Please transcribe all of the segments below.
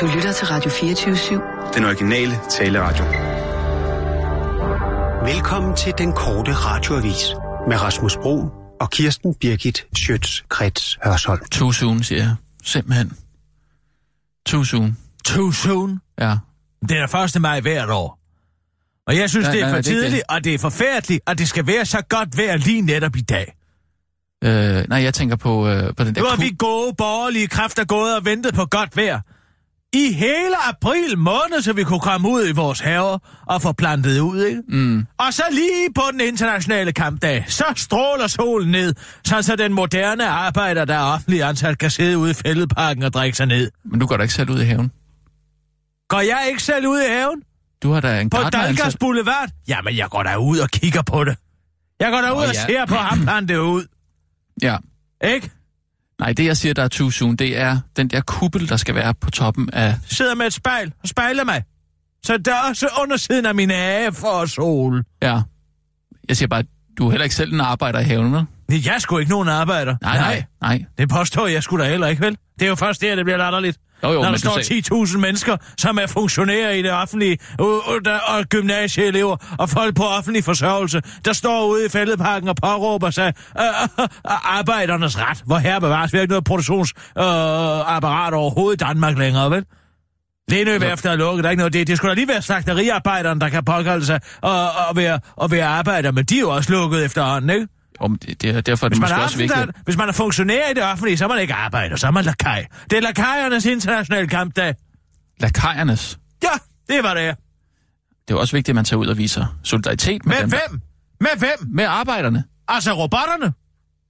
Du lytter til Radio 24-7. Den originale taleradio. Velkommen til den korte radioavis med Rasmus Bro og Kirsten Birgit Schøtz-Krets Hørsholm. Too soon, siger jeg. Simpelthen. Too soon. Too soon. Ja. Det er 1. maj hvert år. Og jeg synes, Nej, det er nej, for nej, det tidligt, og det er forfærdeligt, og det skal være så godt vejr lige netop i dag. Øh, nej, jeg tænker på, øh, på den der... Nu har vi gode borgerlige kræfter gået og ventet på godt vejr. I hele april måned, så vi kunne komme ud i vores haver og få plantet ud, ikke? Mm. Og så lige på den internationale kampdag, så stråler solen ned, så, så den moderne arbejder, der er offentlig ansat, kan sidde ude i fældeparken og drikke sig ned. Men du går da ikke selv ud i haven. Går jeg ikke selv ud i haven? Du har da en På Dalgas. Boulevard? Jamen, jeg går da ud og kigger på det. Jeg går da ud og ja. ser på ham plante ud. Ja. Ikke? Nej, det jeg siger, der er too soon, det er den der kuppel, der skal være på toppen af... Sidder med et spejl og spejler mig. Så der er også undersiden af min hage for sol. Ja. Jeg siger bare, du er heller ikke selv en arbejder i haven, vel? Jeg er sgu ikke nogen arbejder. Nej, nej, nej. Det påstår jeg sgu da heller ikke, vel? Det er jo først der, det bliver latterligt. Jo, jo, Når der står sagde- 10.000 mennesker, som er funktionærer i det offentlige, og, og, og gymnasieelever, og folk på offentlig forsørgelse, der står ude i fældeparken og påråber sig øh, øh, øh, arbejdernes ret. Hvor her bevares vi har ikke noget produktionsapparat øh, overhovedet i Danmark længere, vel? Lindøværftet er lukket, der er ikke noget det. Det skulle da lige være slagteriarbejderen, der kan påkalde sig og, og, være, og være arbejder, men de er jo også lukket efterhånden, ikke? Men det, det er, derfor er det Hvis man, måske er også vigtigt. hvis man er funktionær i det offentlige, så er man ikke arbejder, så er man lakaj. Det er lakajernes internationale kampdag. Lakajernes. Ja, det var det. Det er også vigtigt, at man tager ud og viser solidaritet med, Med dem. hvem? Med hvem? Med arbejderne. Altså robotterne.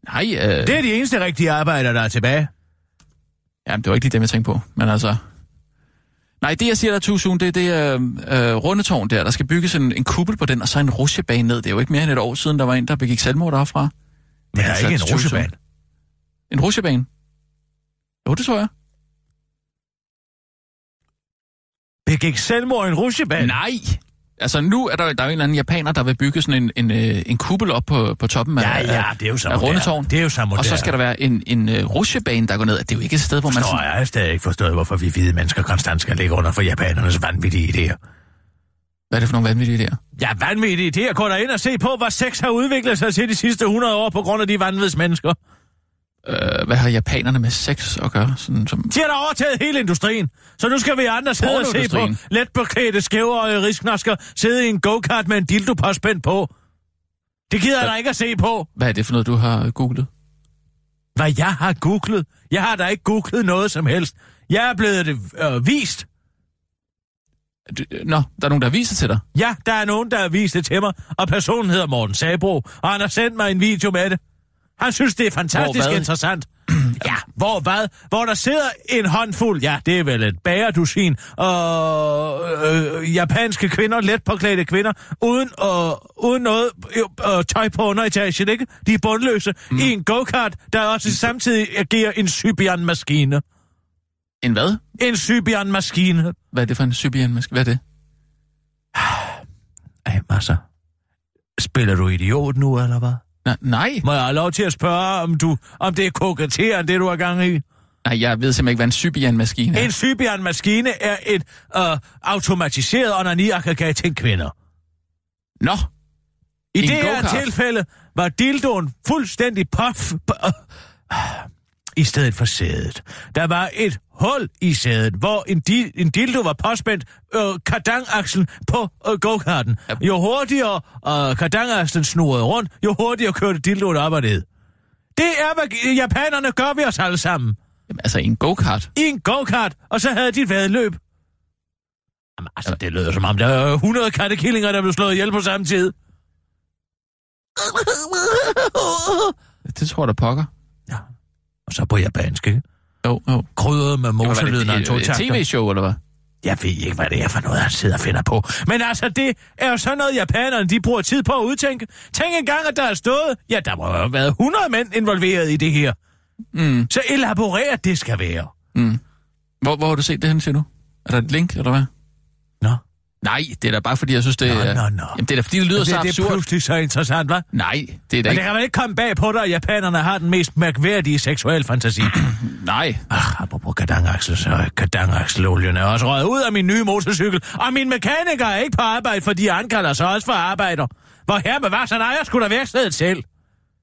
Nej, øh, Det er de eneste rigtige arbejdere, der er tilbage. Jamen, det var ikke lige dem, jeg tænkte på. Men altså... Nej, det jeg siger, der er soon, det er det øh, øh, rundetårn der. Der skal bygges en, en kuppel på den, og så en rusjebane ned. Det er jo ikke mere end et år siden, der var en, der begik selvmord derfra. Men der er altså, ikke en russebane. En rusjebane? Jo, det tror jeg. Begik selvmord en russebane? Nej! Altså, nu er der, der er jo en eller anden japaner, der vil bygge sådan en, en, øh, en kuppel op på, på toppen af, Ja, ja, det er jo så af rundetårn. Det er jo så moderne. Og så skal der være en, en uh, rusjebane, der går ned. Det er jo ikke et sted, hvor man... Forstår Sådan, jeg, stadig ikke forstået, hvorfor vi hvide mennesker konstant skal ligge under for japanernes vanvittige idéer. hvad er det for nogle vanvittige idéer? Ja, vanvittige idéer. Gå der ind og se på, hvad sex har udviklet sig til de sidste 100 år på grund af de vanvids mennesker. Øh, hvad har japanerne med sex at gøre? Sådan, som... De har da overtaget hele industrien. Så nu skal vi andre sidde og se på letbeklædte skæveøje risknosker sidde i en go-kart med en dildo påspændt på. Det gider jeg da ikke at se på. Hvad er det for noget, du har googlet? Hvad jeg har googlet? Jeg har da ikke googlet noget som helst. Jeg er blevet det øh, vist. Du- Nå, der er nogen, der viser til dig. Ja, der er nogen, der har vist det til mig, og personen hedder Morten Sabro, og han har sendt mig en video med det. Han synes, det er fantastisk Hvor interessant. ja, hvor hvad? Hvor der sidder en håndfuld, ja, det er vel et bagerdusin, og øh, japanske kvinder, let påklædte kvinder, uden, øh, uden noget øh, tøj på underetagen, ikke? De er bundløse, mm. i en go-kart, der også samtidig agerer en Sybian-maskine. En hvad? En Sybian-maskine. Hvad er det for en Sybian? Hvad er det? Ej, masser. Spiller du idiot nu, eller hvad? Nej, nej. Må jeg have lov til at spørge, om, du, om det er koketterende, det du har gang i? Nej, jeg ved simpelthen ikke, hvad en Sybian-maskine er. En Sybian-maskine er et øh, automatiseret onani-aggregat til kvinder. Nå, I En det her tilfælde var dildoen fuldstændig puff, øh, i stedet for sædet. Der var et hul i sædet, hvor en, di- en dildo var påspændt øh, kardangakslen på øh, go-karten. Jo hurtigere øh, kardangakslen snurrede rundt, jo hurtigere kørte dildoen op og ned. Det er, hvad japanerne gør ved os alle sammen. Jamen, altså en go-kart. I en go-kart, og så havde de et vedløb. Jamen, altså, det lyder som om, der er 100 kattekillinger, der blev slået ihjel på samme tid. Det tror jeg, der pokker. Og så på japansk, ikke? Jo, jo. Krydret med motorlyden og et togtakter. tv-show, eller hvad? Jeg ved ikke, hvad det er for noget, han sidder og finder på. Men altså, det er jo sådan noget, japanerne de bruger tid på at udtænke. Tænk engang, at der er stået... Ja, der må jo have været 100 mænd involveret i det her. Mm, Så elaboreret det skal være. mm. Hvor, hvor har du set det hen, siger du? Er der et link, eller hvad? Nå, Nej, det er da bare fordi, jeg synes, det Nå, er... nå, nå. Jamen, det er da fordi, det lyder det, så det er absurd. pludselig så interessant, hva'? Nej, det er da Men det ikke... kan vel ikke komme bag på dig, at japanerne har den mest mærkværdige seksuelle fantasi. Nej. Ach, apropos kardangaksel, så kardangakselolien er også røget ud af min nye motorcykel, og min mekaniker er ikke på arbejde, fordi han kalder sig også for arbejder. Hvor her med var, så ejer skulle da værkstedet selv.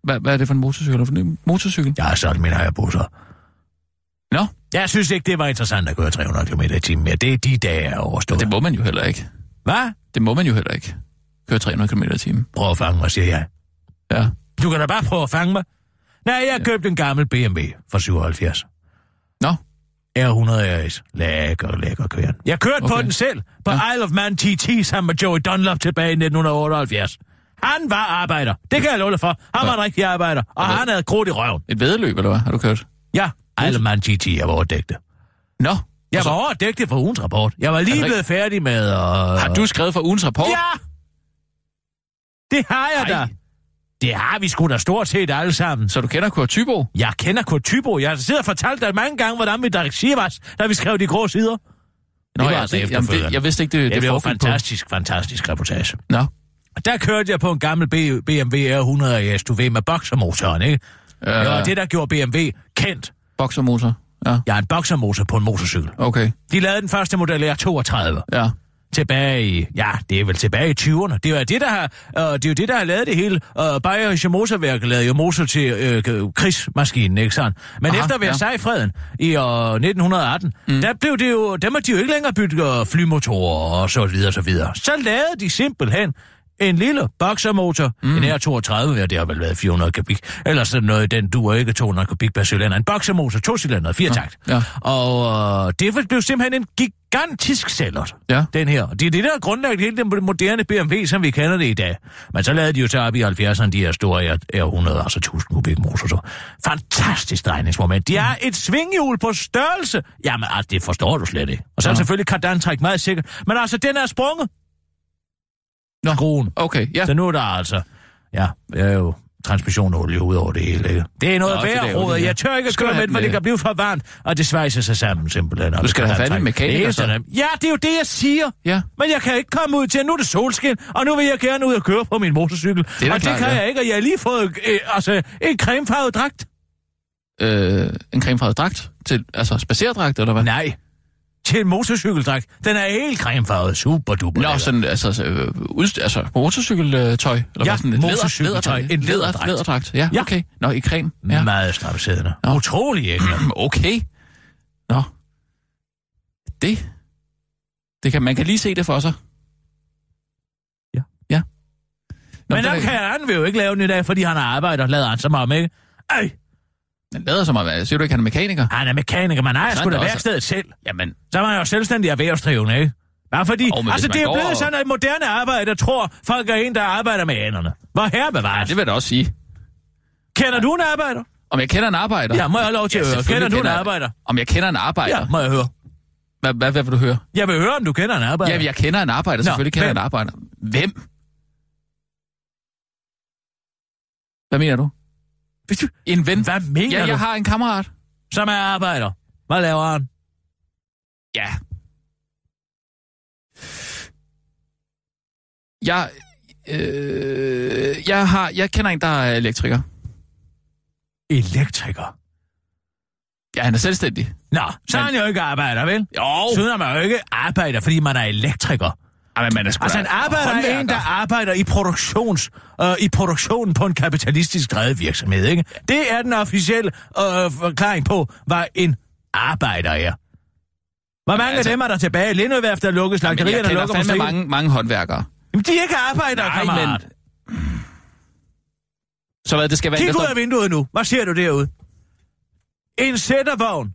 Hvad, hvad er det for en motorcykel? Er det for en ny motorcykel? Jeg har solgt min Hayabusa. Nå, Jeg synes ikke, det var interessant at køre 300 km i timen mere. Det er de dage, jeg er overstået. det må man jo heller ikke. Hvad? Det må man jo heller ikke. Køre 300 km i timen. Prøv at fange mig, siger jeg. Ja. Du kan da bare prøve at fange mig. Nej, jeg har købt en gammel BMW fra 77. Nå, R100 RS. Lækker, lækker køren. Jeg kørte okay. på den selv, på ja. Isle of Man TT sammen med Joey Dunlop tilbage i 1978. Han var arbejder. Det kan jeg love for. Han var en rigtig arbejder, og hvad? han havde krudt i røven. et vedløb, eller hvad? Har du kørt? Ja, Man TT, jeg var overdægtet. Nå. Jeg så- var overdægtet for ugens rapport. Jeg var lige det blevet færdig med at... Har du skrevet for ugens rapport? Ja! Det har jeg Ej. da. Det har vi sgu da stort set alle sammen. Så du kender Kurt Tybo? Jeg kender Kurt Tybo. Jeg har siddet og fortalt dig mange gange, hvordan vi drak Sivas, da vi skrev de grå sider. Nå, var ja, altså det, jamen, det, jeg vidste ikke, det, Det, det, det var foregik på. fantastisk, fantastisk reportage. Nå. Og Der kørte jeg på en gammel B- BMW R100 AS, du ved, med boxermotoren, ikke? Øh, Det var det, der gjorde BMW kendt. Boxermotor. Ja, Jeg har en boxermotor på en motorcykel. okay. De lavede den første model R32 Ja. tilbage i, ja, det er vel tilbage i 20'erne. Det er jo det, der har, øh, det er jo det, der har lavet det hele. Øh, Bayerische Motorværk lavede jo motor til øh, krigsmaskinen, ikke sandt? Men Aha, efter ja. Versailles-freden i øh, 1918, mm. der blev det jo, der måtte de jo ikke længere bygge øh, flymotorer og så videre, så videre. Så lavede de simpelthen en lille boxermotor, mm. en R32, ja, det har vel været 400 kubik, eller sådan noget, den duer ikke 200 kubik per cylinder. En boxermotor, to cylinder, fire takt. ja. Og øh, det blev simpelthen en gigantisk sælger, Ja. den her. Det er det, der er grundlagt hele den moderne BMW, som vi kender det i dag. Men så lavede de jo så op i 70'erne de her store R100, altså 1000 kubik. Så. Fantastisk drejningsmoment. De er et svinghjul på størrelse. Jamen, altså, det forstår du slet ikke. Og så er Ja. selvfølgelig kardantræk meget sikkert. Men altså, den er sprunget. Nå. Skruen. Okay, ja. Så nu er der altså... Ja, det er jo transmissionolie ud over det hele, ikke? Det er noget Nå, det værd, råd. det. Jeg tør ikke at køre med, for det kan blive for varmt, og det svejser sig sammen simpelthen. Du skal det have fat i mekaniker, Det Ja, det er jo det, jeg siger. Ja. Men jeg kan ikke komme ud til, nu er det solskin, og nu vil jeg gerne ud og køre på min motorcykel. da og det klart, kan ja. jeg ikke, og jeg har lige fået øh, altså, en cremefarvet dragt. Øh, en cremefarvet dragt? Til, altså spacerdragt, eller hvad? Nej, til en motorcykeldragt. Den er helt cremefarvet, super duper. Nå, sådan, altså, øh, udst- altså motorcykeltøj? Eller Ja, sådan et motorcykeltøj. læderdragt? En læderdragt. Læderdragt, ja, Ja. okay. Nå, i creme. Ja. Meget strapsiddende. Nå. Utrolig ægler. Okay. Nå. Det. Det kan, man kan lige se det for sig. Ja. Ja. Nå, Men dem kan han vil jo ikke lave den i dag, fordi han er arbejder, lader han som om, ikke? Ej, Den lader som om, hvad? Siger du ikke, han er mekaniker? han er mekaniker, ejer Så er sgu da det også- værkstedet selv. Jamen, Så er man jo selvstændig erhvervsdrivende, ikke? Bare fordi, men altså det er går blevet sådan, at moderne arbejder tror, folk er en, der arbejder med anerne. Hvor her bevares. det vil jeg da også sige. Kender du en arbejder? Om jeg kender en arbejder? Ja, må jeg have lov til at høre. Kender du en jeg- arbejder? Om jeg kender en arbejder? Ja, må jeg høre. Hvad, hvad, hvad vil du høre? Jeg vil høre, om du kender en arbejder. Ja, jeg kender en arbejder. Nå, Selvfølgelig kender jeg en arbejder. Hvem? Hvad mener du? En ven? Hvad mener Ja, du? jeg har en kammerat. Som er arbejder. Hvad laver han? Ja. Jeg, øh, jeg, har, jeg kender en, der er elektriker. Elektriker. Ja, han er selvstændig. Nå, så er Men- han jo ikke arbejder, vel? Jo. Så er man jo ikke arbejder, fordi man er elektriker. Ja, men man er Altså en arbejder er en, der arbejder i, produktions, øh, i produktionen på en kapitalistisk drevet virksomhed, ikke? Det er den officielle øh, forklaring på, hvad en arbejder er. Hvor mange altså- af dem er der tilbage? Lindøværft er lukket, Men jeg slagterierne kender lukker fandme måske. mange, mange håndværkere. Jamen, de er ikke arbejdere, Nej, kammerat. Så hvad, det skal være Kig ud af vinduet nu. Hvad ser du derude? En sættervogn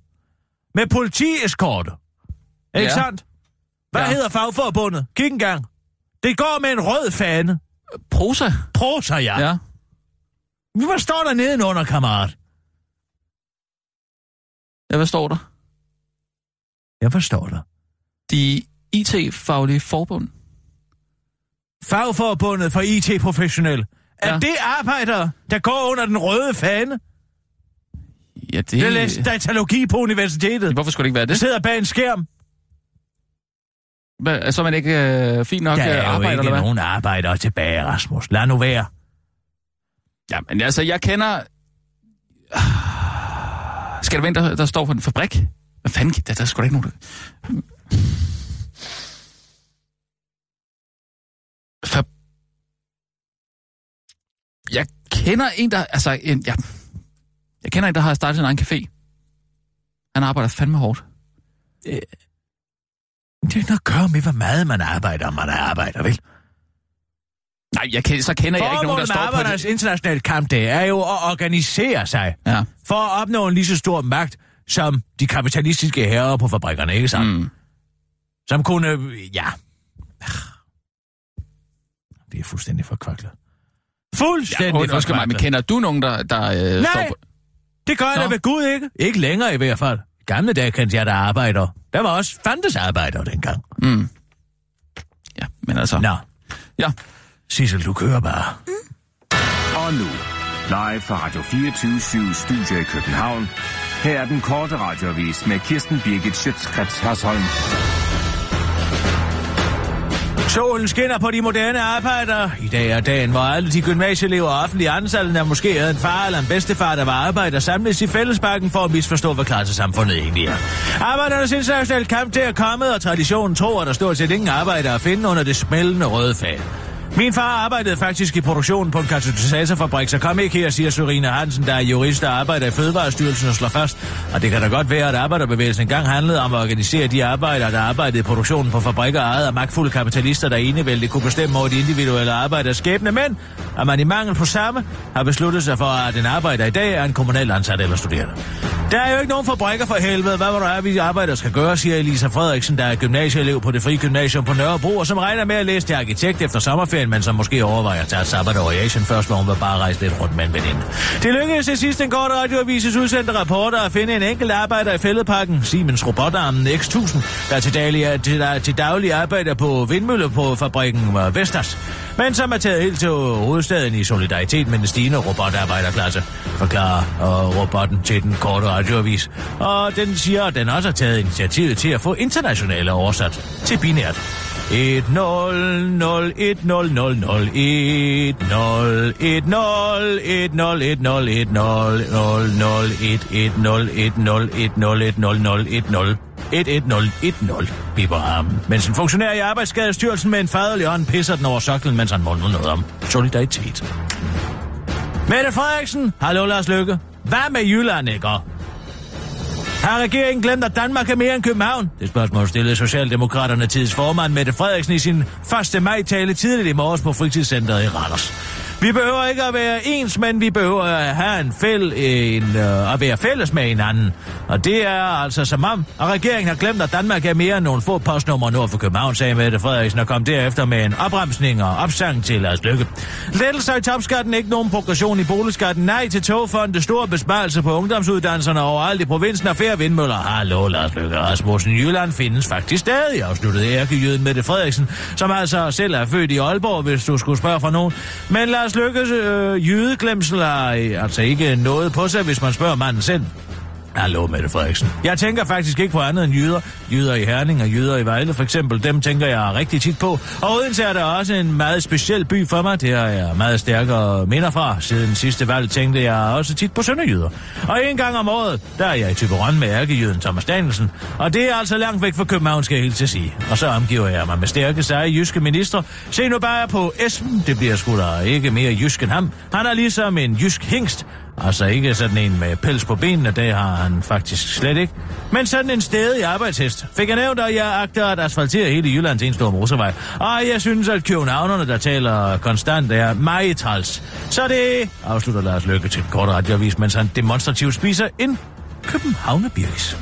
med politieskorte. Ikke Ja. sandt? Hvad Ja. hedder fagforbundet? Kig en gang. Det går med en rød fane. Prosa? Prosa, ja. ja. Hvad står der nedenunder, kammerat? Ja, hvad står der? Jeg forstår dig. De IT-faglige forbund. Fagforbundet for IT-professionelle. Er Ja. det arbejdere, der går under den røde fane? Ja, det... Det læser datalogi på universitetet. Hvorfor skulle det ikke være Det det? sidder bag en skærm. Hvad, så er man ikke øh, fint nok Der øh, er jo arbejder, ikke eller hvad? nogen arbejdere tilbage, Rasmus. Lad nu være. Ja, men altså, jeg kender... Skal der være en, der, der står for en fabrik? Hvad fanden? Der, der er sgu da ikke nogen. Fab... Jeg kender en, der... Altså, en, ja. Jeg kender en, der har startet sin egen café. Han arbejder fandme hårdt. Det er at gøre med, hvor meget man arbejder, om man arbejder, vel? Nej, jeg kan, så kender jeg ikke nogen, der Formålet står på det. internationale kamp, det er jo at organisere sig Ja. for at opnå en lige så stor magt som de kapitalistiske herrer på fabrikkerne, ikke sandt? Mm. Som kunne, øh, ja... Det er fuldstændig forkvaklet. Fuldstændig Ja, undskyld mig, men forkvaklet. kender du nogen, der, der øh, Nej. står på... Det gør jeg da ved Gud ikke. Ikke længere i hvert fald. Gamle dage kendte jeg der arbejder. Der var også fandtes arbejder dengang. Mm. Ja, men altså... Nå, Ja, Sissel, du kører bare. Og nu, live fra Radio 24 Studio i København. Her er den korte radiovis med Kirsten Birgit Schøtzgrads Hasholm. Solen skinner på de moderne arbejdere. I dag er dagen, hvor alle de gymnasieelever og offentlige ansatte, der måske havde en far eller en bedstefar, der var arbejder, samles i fællesbakken for at misforstå, hvad klassesamfundet egentlig er. Arbejdernes internationale kamp til er kommet, og traditionen tror, at der stort set ingen arbejder at finde under det smældende røde fag. Min far arbejdede faktisk i produktionen på en katalysatorfabrik, så kom ikke her, siger Sørine Hansen, der er jurist og arbejder i Fødevarestyrelsen og slår fast. Og det kan da godt være, at arbejderbevægelsen engang handlede om at organisere de arbejdere, der arbejdede i produktionen på fabrikker ejet af magtfulde kapitalister, der enevældigt kunne bestemme over de individuelle arbejders skæbne, men at man i mangel på samme har besluttet sig for, at en arbejder i dag er en kommunal ansat eller studerende. Der er jo ikke nogen fabrikker for helvede. Hvad var der er, vi arbejdere skal gøre, siger Elisa Frederiksen, der er gymnasieelev på det frie gymnasium på Nørrebro, og som regner med at læse til arkitekt efter sommerferien, men som måske overvejer at tage et sabbatår i Asien først, hvor hun vil bare rejse lidt rundt med en veninde. Det lykkedes til sidst en kort radioavises udsendte rapporter at finde en enkelt arbejder i fældeparken, Siemens robotarmen X1000, der til daglig, er, til, der, til daglig arbejder på vindmølle på fabrikken øh, Vestas, men som er taget helt til hovedstaden i solidaritet med den stigende robotarbejderklasse, forklarer og robotten til den korte radioavis. Og den siger, at den også har taget initiativet til at få internationale oversat til binært. 1 0 0 1 0 0 0 1 0 1 0 1 0 1 0 1 0 0 0 1 1 0 1 0 1 0 1 0 0 1 0 11010, biber armen. Mens en funktionær i Arbejdsskadestyrelsen med en faderlig hånd pisser den over soklen, mens han mundrer noget om solidaritet. Mette Frederiksen, hallo Lars Lykke. Hvad med Jylland, ikke? Har regeringen glemt, at Danmark er mere end København? Det spørgsmål stillede Socialdemokraterne tids formand Mette Frederiksen i sin 1. maj-tale tidligt i morges på fritidscenteret i Randers. Vi behøver ikke at være ens, men vi behøver at have en fæld, en, øh, at være fælles med hinanden. Og det er altså som om, at regeringen har glemt, at Danmark er mere end nogle få postnumre nord for København, sagde Mette Frederiksen og kom derefter med en opremsning og opsang til Lars Lykke. Lettelser i topskatten, ikke nogen progression i boligskatten, nej til togfonde, store besparelser på ungdomsuddannelserne overalt i provinsen og færre vindmøller. Hallo, Lars Lykke Rasmussen. Jylland findes faktisk stadig, afsluttede ærkejyden Mette Frederiksen, som altså selv er født i Aalborg, hvis du skulle spørge fra nogen. Men Lars Lykkes øh, jydeglemsel har altså ikke noget på sig, hvis man spørger manden selv. Hallo, Mette Frederiksen. Jeg tænker faktisk ikke på andet end jyder. Jyder i Herning og jyder i Vejle, for eksempel. Dem tænker jeg rigtig tit på. Og Odense er der også en meget speciel by for mig. Det har jeg meget stærkere minder fra. Siden sidste valg tænkte jeg også tit på sønderjyder. Og en gang om året, der er jeg i Tyberon med ærkejyden Thomas Danielsen. Og det er altså langt væk fra København, skal jeg helt til sige. Og så omgiver jeg mig med stærke seje jyske minister. Se nu bare på Esben. Det bliver sgu da ikke mere jysk end ham. Han er ligesom en jysk hængst. Altså ikke sådan en med pels på benene, det har han faktisk slet ikke. Men sådan en stedig arbejdshest. Fik jeg nævnt, at jeg agter at asfaltere hele Jyllands en stor motorvej. Og jeg synes, at københavnerne, der taler konstant, er meget træls. Så det afslutter Lars Løkke til et kort radioavis, mens han demonstrativt spiser en københavnerbirkes.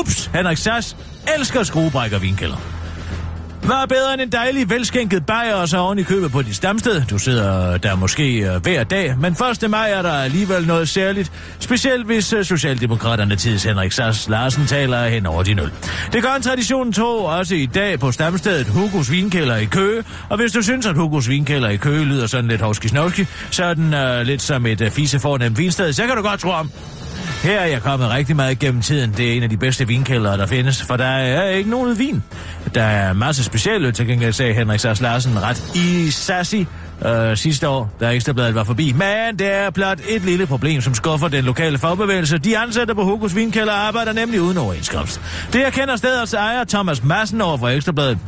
Ups, Henrik Sass elsker skruebrækker vinkælder. Hvad er bedre end en dejlig, velskænket bajer og så oven i købet på dit stamsted? Du sidder der måske øh, hver dag, men 1. maj er der alligevel noget særligt. Specielt hvis øh, Socialdemokraterne tids Henrik Sass Larsen taler hen over de nul. Det gør en tradition tog også i dag på stamstedet Hugos Vinkælder i Køge. Og hvis du synes, at Hugos Vinkælder i Køge lyder sådan lidt hovski så er den øh, lidt som et øh, fise fornemt vinsted, så kan du godt tro om. Her er jeg kommet rigtig meget gennem tiden. Det er en af de bedste vinkældere, der findes, for der er ikke nogen vin. Der er masser masse specielle til gengæld, sagde Henrik Sars Larsen ret i Sassi øh, sidste år, da Ekstrabladet var forbi. Men det er blot et lille problem, som skuffer den lokale fagbevægelse. De ansatte på Hugus Vinkælder arbejder nemlig uden overenskomst. Det erkender stedets ejer Thomas Madsen over for Ekstrabladet.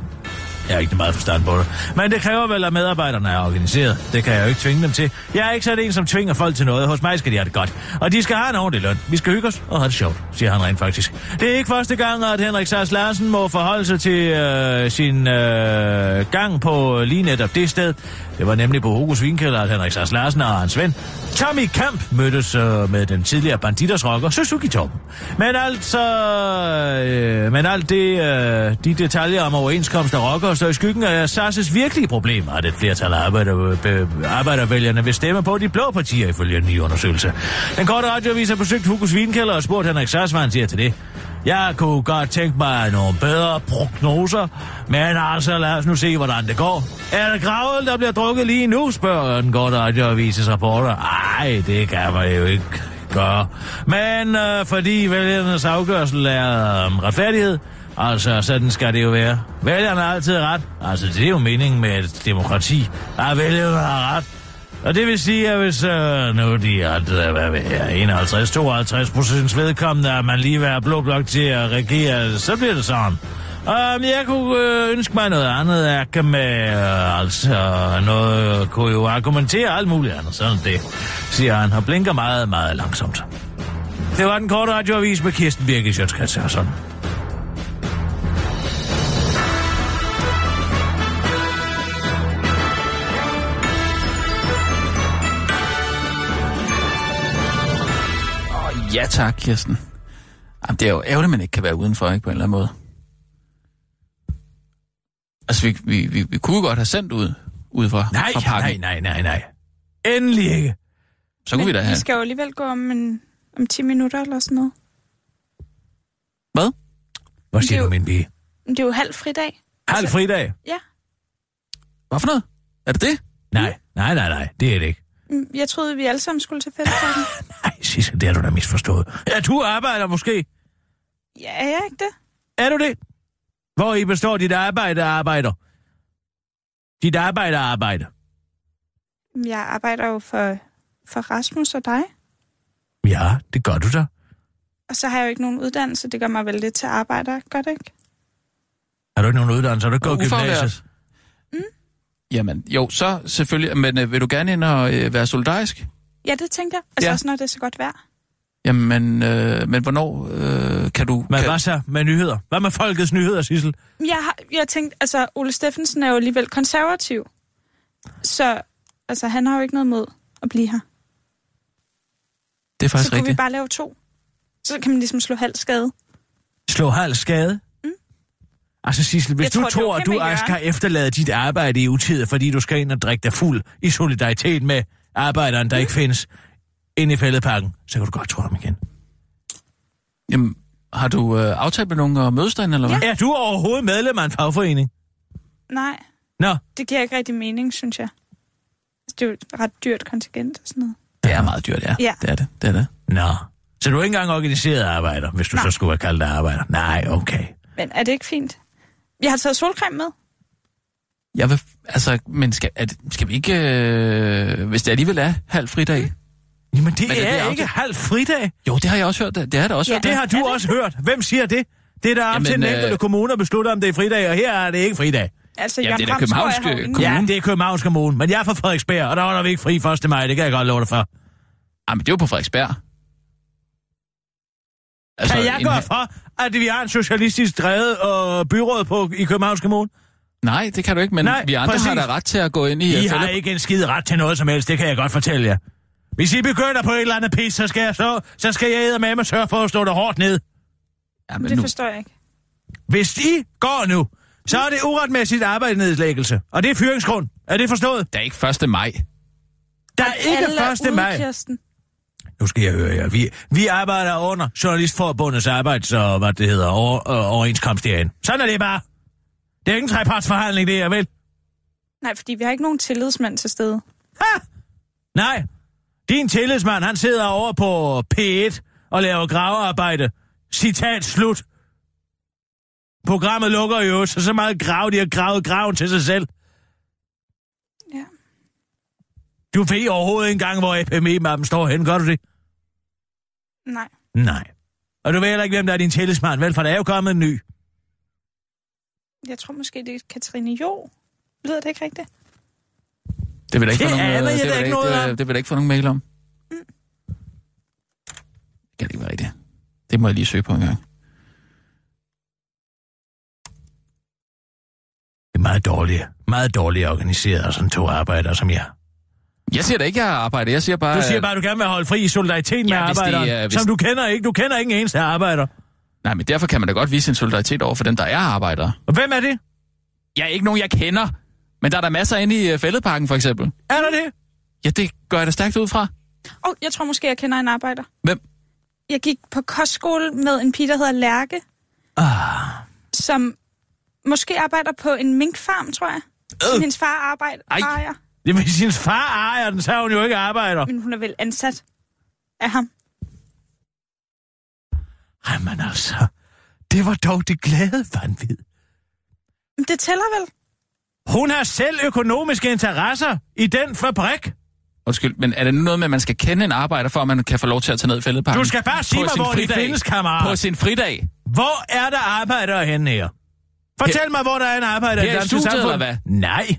Jeg er ikke meget forstand på det. Men det kræver vel, at medarbejderne er organiseret. Det kan jeg jo ikke tvinge dem til. Jeg er ikke sådan en, som tvinger folk til noget. Hos mig skal de have det godt. Og de skal have en ordentlig løn. Vi skal hygge os og have det sjovt, siger han rent faktisk. Det er ikke første gang, at Henrik Sars Larsen må forholde sig til øh, sin øh, gang på lige netop det sted. Det var nemlig på Hogos Vinkælder, at Henrik Sars Larsen og hans ven Tommy Kamp mødtes øh, med den tidligere banditers rocker Suzuki Torben. Men altså, øh, men alt det, øh, de detaljer om overenskomst af rocker står i skyggen af Sars' virkelige problemer, at et flertal af arbejder, be, arbejdervælgerne vil stemme på de blå partier ifølge en ny undersøgelse. Den korte radioavis har besøgt Hugus Vinkælder og spurgt Henrik Sars, hvad han siger til det. Jeg kunne godt tænke mig nogle bedre prognoser, men altså lad os nu se, hvordan det går. Er det gravel, der bliver drukket lige nu, spørger den korte radioavises rapporter. Ej, det kan man jo ikke gøre. Men øh, fordi vælgernes afgørsel er øh, retfærdighed, altså sådan skal det jo være. Vælgerne har altid ret. Altså det er jo meningen med et demokrati, at vælgerne har ret. Og det vil sige, at hvis øh, nu de er hvad ved jeg, 51-52 procents vedkommende, at man lige vil have blå blok til at regere, så bliver det sådan. Um, jeg kunne øh, ønske mig noget andet. Jeg kan med, øh, altså, noget, øh, kunne jo argumentere alt muligt andet. Sådan det, siger han, og blinker meget, meget langsomt. Det var den korte radioavis med Kirsten Birke Sjøtskrets og sådan. Ja tak, Kirsten. Jamen, det er jo ærgerligt, at man ikke kan være udenfor, ikke, på en eller anden måde. Altså, vi, vi, vi, vi kunne godt have sendt ud, ud fra, Nej, fra parken. nej, nej, nej, nej. Endelig ikke. Så kunne vi da vi have... skal jo alligevel gå om, en, om 10 minutter eller sådan noget. Hvad? Hvad siger er du, min pige? Men det er jo halv fridag. Halv fridag? Ja. Hvad for noget? Er det det? Nej, nej, nej, nej, det er det ikke. Mm, Jeg troede, vi alle sammen skulle til fællesparken. Nej, Sissel, det har du da misforstået. Ja, du arbejder måske. ja, er jeg ikke det? Er du det? Hvor I består dit arbejde og arbejder? Dit arbejde og arbejde. Jeg arbejder jo for, for Rasmus og dig. Ja, det gør du da. Og så har jeg jo ikke nogen uddannelse. Det gør mig vel lidt til arbejder, gør det ikke? Har du ikke nogen uddannelse? Har du ikke gået gymnasiet? Jamen, jo, så selvfølgelig. Men øh, vil du gerne ind og øh, være solidarisk? Ja, det tænkte jeg. Altså Ja. også når det er så godt vejr. Jamen, øh, men hvornår øh, kan du... Men kan, hvad så med nyheder? Hvad med folkets nyheder, Sissel? Jeg har jeg tænkt, altså Ole Steffensen er jo alligevel konservativ. Så altså, han har jo ikke noget mod at blive her. det er Så faktisk kunne vi rigtigt. bare lave to. Så kan man ligesom slå halv skade. Slå halv skade? Altså Sissel, hvis Jeg du tror, tror, okay at du også skal efterlade dit arbejde i utid, fordi du skal ind og drikke dig fuld i solidaritet med arbejderen, der mm. ikke findes inde i fældeparken, så kan du godt tro ham igen. Jamen, har du øh, aftalt med nogen at mødes derinde, eller hvad? Er du overhovedet medlem af en fagforening? Nej, Nå, det giver ikke rigtig mening, synes jeg. Det er jo et ret dyrt kontingent og sådan noget. Det er meget dyrt, ja. Ja. Det er det. det, er det. nå. Så du er ikke engang organiseret arbejder, hvis du. Nej. så skulle have kaldt dig arbejder? Nej, okay. Men er det ikke fint? Jeg har taget solcreme med. Jeg vil, altså, men skal, er det, skal vi ikke... Øh, hvis det alligevel er halv fridag? Jamen, det Men er er, det er ikke halv fridag. Jo, det har jeg også hørt. Det, det har det også Ja. hørt. Det har du også hørt. Hvem siger det? Det er der op Jamen, til den øh, enkelte kommune at beslutte, om det er fridag, og her er det ikke fridag. Altså, Ja, Jørgen det er da øh, ingen- kommune. Ja, det er Københavns Kommune, men jeg er fra Frederiksberg, og der var der vi ikke fri 1. maj, det kan jeg godt love dig for. Jamen, det er jo på Frederiksberg. Altså, Kan jeg en- gøre for, at vi har en socialistisk drevet øh, byråd på, i Københavns Kommune? Nej, det kan du ikke, men Nej, vi andre præcis. har da ret til at gå ind i... I øh, har fælde- ikke en skid ret til noget som helst, det kan jeg godt fortælle jer. Hvis I begynder på et eller andet pis, så skal jeg, så, så skal jeg med at sørge for at stå der hårdt ned. Ja, men Det nu, forstår jeg ikke. Hvis I går nu, så er det uretmæssigt arbejdsnedlæggelse. Og det er fyringsgrund. Er det forstået? det er ikke 1. maj. Der er ikke Alle er 1. ude, maj. Kirsten. Nu skal jeg høre jer. Vi, vi arbejder under Journalistforbundets arbejds, og hvad det hedder, over, øh, overenskomst herinde. Sådan er det bare. Det er ikke en trepartsforhandling, det er vel? Nej, fordi vi har ikke nogen tillidsmand til stede. Ha! Nej. Din tillidsmand, han sidder over på P1 og laver gravearbejde. Citat slut. Programmet lukker jo, så så meget grav, de har gravet graven til sig selv. Ja. Du ved overhovedet ikke engang, hvor FME-mappen står hen, gør du det? Nej. Nej. Og du ved heller ikke, hvem der er din tillidsmand, vel? For der er jo kommet en ny. Jeg tror måske, det er Katrine Jo. Lyder det ikke rigtigt? Det vil der ikke Det få nogen, øh, jeg det da vil ikke der noget det, det vil der ikke få nogen mail om. Mm. Det kan det ikke være rigtigt. Det må jeg lige søge på en gang. Det er meget dårligt. Meget dårligt organiseret, og sådan to arbejdere som jeg. Jeg siger da ikke, jeg arbejder. Jeg siger bare... Du siger øh, bare, at du gerne vil holde fri i solidaritet med Ja, det arbejderen, er- hvis- som du kender ikke. Du kender ikke en eneste arbejder. Nej, men derfor kan man da godt vise en solidaritet over for dem, der er arbejdere. Og hvem er det? Jeg er ikke nogen, jeg kender. Men der er der masser inde i øh, fældeparken, for eksempel. Er der det? Ja, det gør jeg da stærkt ud fra. Åh, oh, jeg tror måske, jeg kender en arbejder. Hvem? Jeg gik på kostskole med en pige, der hedder Lærke, Ah. som måske arbejder på en minkfarm, tror jeg. Som Øh. hendes far arbejder, Ej. ejer. Det vil sige, hendes far ejer den, så er hun jo ikke arbejder. Men hun er vel ansat af ham. Jamen altså, det var dog det glade vanvid. Men det tæller vel? Hun har selv økonomiske interesser i den fabrik. Undskyld, men er det nu noget med, at man skal kende en arbejder, for at man kan få lov til at tage ned i fældeparken? Du skal bare sige mig, sin hvor de fridag. findes, kammerat. På sin fridag. Hvor er der arbejdere henne her? Fortæl Her- mig, hvor der er en arbejder Her i det danske studiet, samfund. eller hvad? Nej.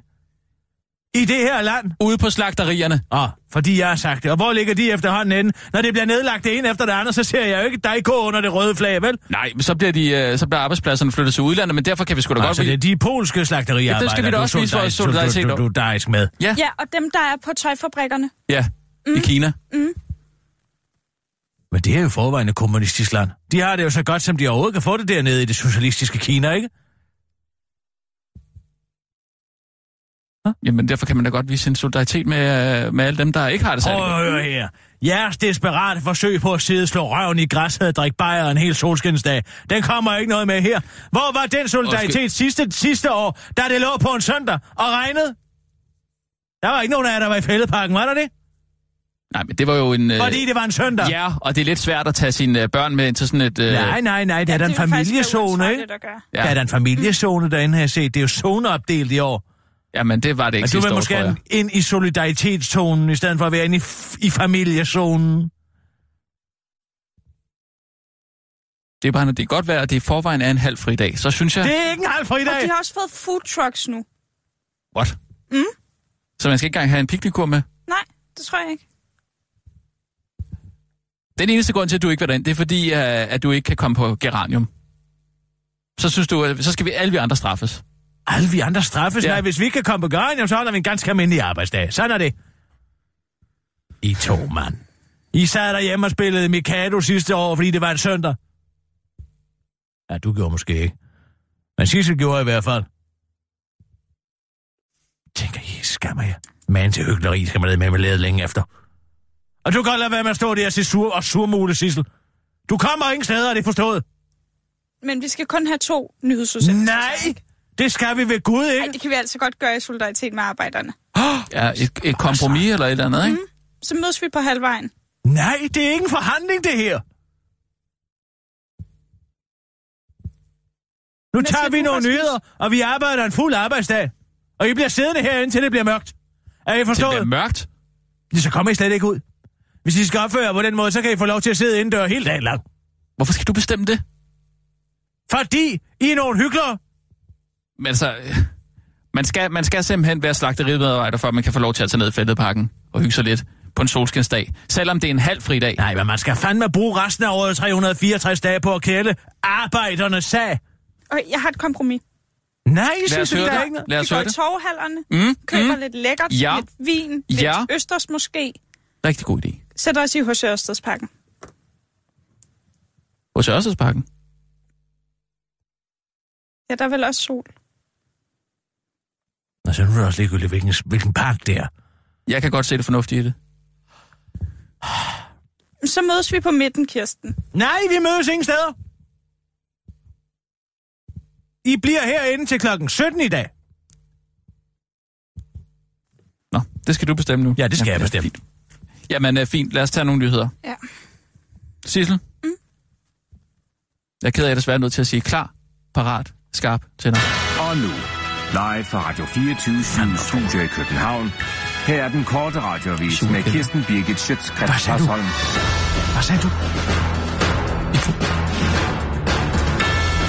I det her land? Ude på slagterierne. Åh, oh, fordi jeg har sagt det. Og hvor ligger de efterhånden inde? Når det bliver nedlagt det ene efter det andet, så ser jeg jo ikke dig gå under det røde flag, vel? Nej, men så bliver, de, øh, så bliver arbejdspladserne flyttet til udlandet, men derfor kan vi sgu da godt... Altså, det er de polske slagteriarbejdere, Ja, det skal vi da også vise vores solidaritet du, du, du, du, er med. Ja, Ja, og dem, der er på tøjfabrikkerne. ja. Mm. I Kina. Men det er jo forvejen et kommunistisk land. De har det jo så godt, som de overhovedet kan få det dernede i det socialistiske Kina, ikke? Jamen, derfor kan man da godt vise en solidaritet med, øh, med alle dem, der ikke har det særlig Prøv høre her. Jeres desperate forsøg på at sidde slå røven i græsset og drikke bajer en hel solskinsdag, den kommer ikke noget med her. Hvor var den solidaritet sidste, sidste år, da det lå på en søndag og regnede? Der var ikke nogen af jer, der var i fældeparken, var der det? Nej, men det var jo en... Øh, Fordi det var en søndag. Ja, og det er lidt svært at tage sine øh, børn med ind til sådan et... Øh, Nej, nej, nej, det er da en familiezone, ikke? gøre. Ja. Der er da en familiezone derinde, har jeg set. Det er jo zoneopdelt i år. Jamen, det var det ikke Men du vil år, måske jeg. ind i solidaritetszonen, i stedet for at være inde i, i familiezonen. Det er bare, når det er godt vejr, og det i forvejen er en halv fri dag. Så synes jeg... Det er ikke en halv Og fridag. de har også fået food trucks nu. What? Mm. Så man skal ikke engang have en piknikkur med? Nej, det tror jeg ikke. Den eneste grund til, at du ikke vil derind, det er fordi, øh, at du ikke kan komme på geranium. Så synes du, at så skal vi alle vi andre straffes. Alle vi andre straffes. Ja. Nej, hvis vi ikke kan komme på gøren, så holder vi en ganske almindelig arbejdsdag. Sådan er det. I to, mand. I sad derhjemme og spillede Mikado sidste år, fordi det var en søndag. Ja, du gjorde måske ikke. Men Sissel gjorde i hvert fald. Tænker, I skammer jer. Man til hyggeleri skal man lade med med lede længe efter. Og du kan godt lade være med at stå der og se sur og surmule, Sissel. Du kommer ingen steder, er det forstået? Men vi skal kun have to nyhedsudsendelser. Nej, det skal vi ved Gud, Nej, ikke? det kan vi altså godt gøre i solidaritet med arbejderne. Ja, et, et kompromis eller et eller andet, ikke? Så mødes vi på halvvejen. Nej, det er ikke en forhandling, det her. Nu Men tager vi nogle nyheder, og vi arbejder en fuld arbejdsdag. Og I bliver siddende herinde, til det bliver mørkt. Er I Det forstået? bliver mørkt. Det så kommer I slet ikke ud. Hvis I skal opføre jer på den måde, så kan I få lov til at sidde indendør hele dagen lang. Hvorfor skal du bestemme det? Fordi I er nogle hyggelere. Men altså, man skal, man skal simpelthen være slagterimedarbejder, for at man kan få lov til at tage ned i fældeparken og hygge sig lidt på en solskinsdag. Selvom det er en halv fri dag. Nej, men man skal fandme bruge resten af året 364 dage på at kæle arbejdernes sag. Og jeg har et kompromis. Nej, os synes høre der er ikke noget. Lad Vi os går høre i det. torvhallerne, Mm, køber mm. lidt lækkert, Ja. lidt vin, Ja. lidt østers måske. Rigtig god idé. Sætter os i hos Ørstedsparken. Hos Ørstedsparken. Ja, der er vel også sol. Og så er det også ligegyldigt, hvilken, hvilken park det er. Jeg kan godt se det fornuftige i det. Så mødes vi på midten, Kirsten. Nej, vi mødes ingen steder. I bliver herinde til klokken 17 i dag. Nå, det skal du bestemme nu. Ja, det skal jeg Jamen, bestemme. Fint. Jamen, øh, fint. Lad os tage nogle nyheder. Ja. Sissel? Mm? Jeg er ked af, at jeg desværre er nødt til at sige klar, parat, skarp til dig. Og nu, live fra Radio 24 Studio i København. Her er den korte radiovis med Kirsten Birgit Schøtzgrads Hvad sagde du? Hasholm. Hvad sagde du?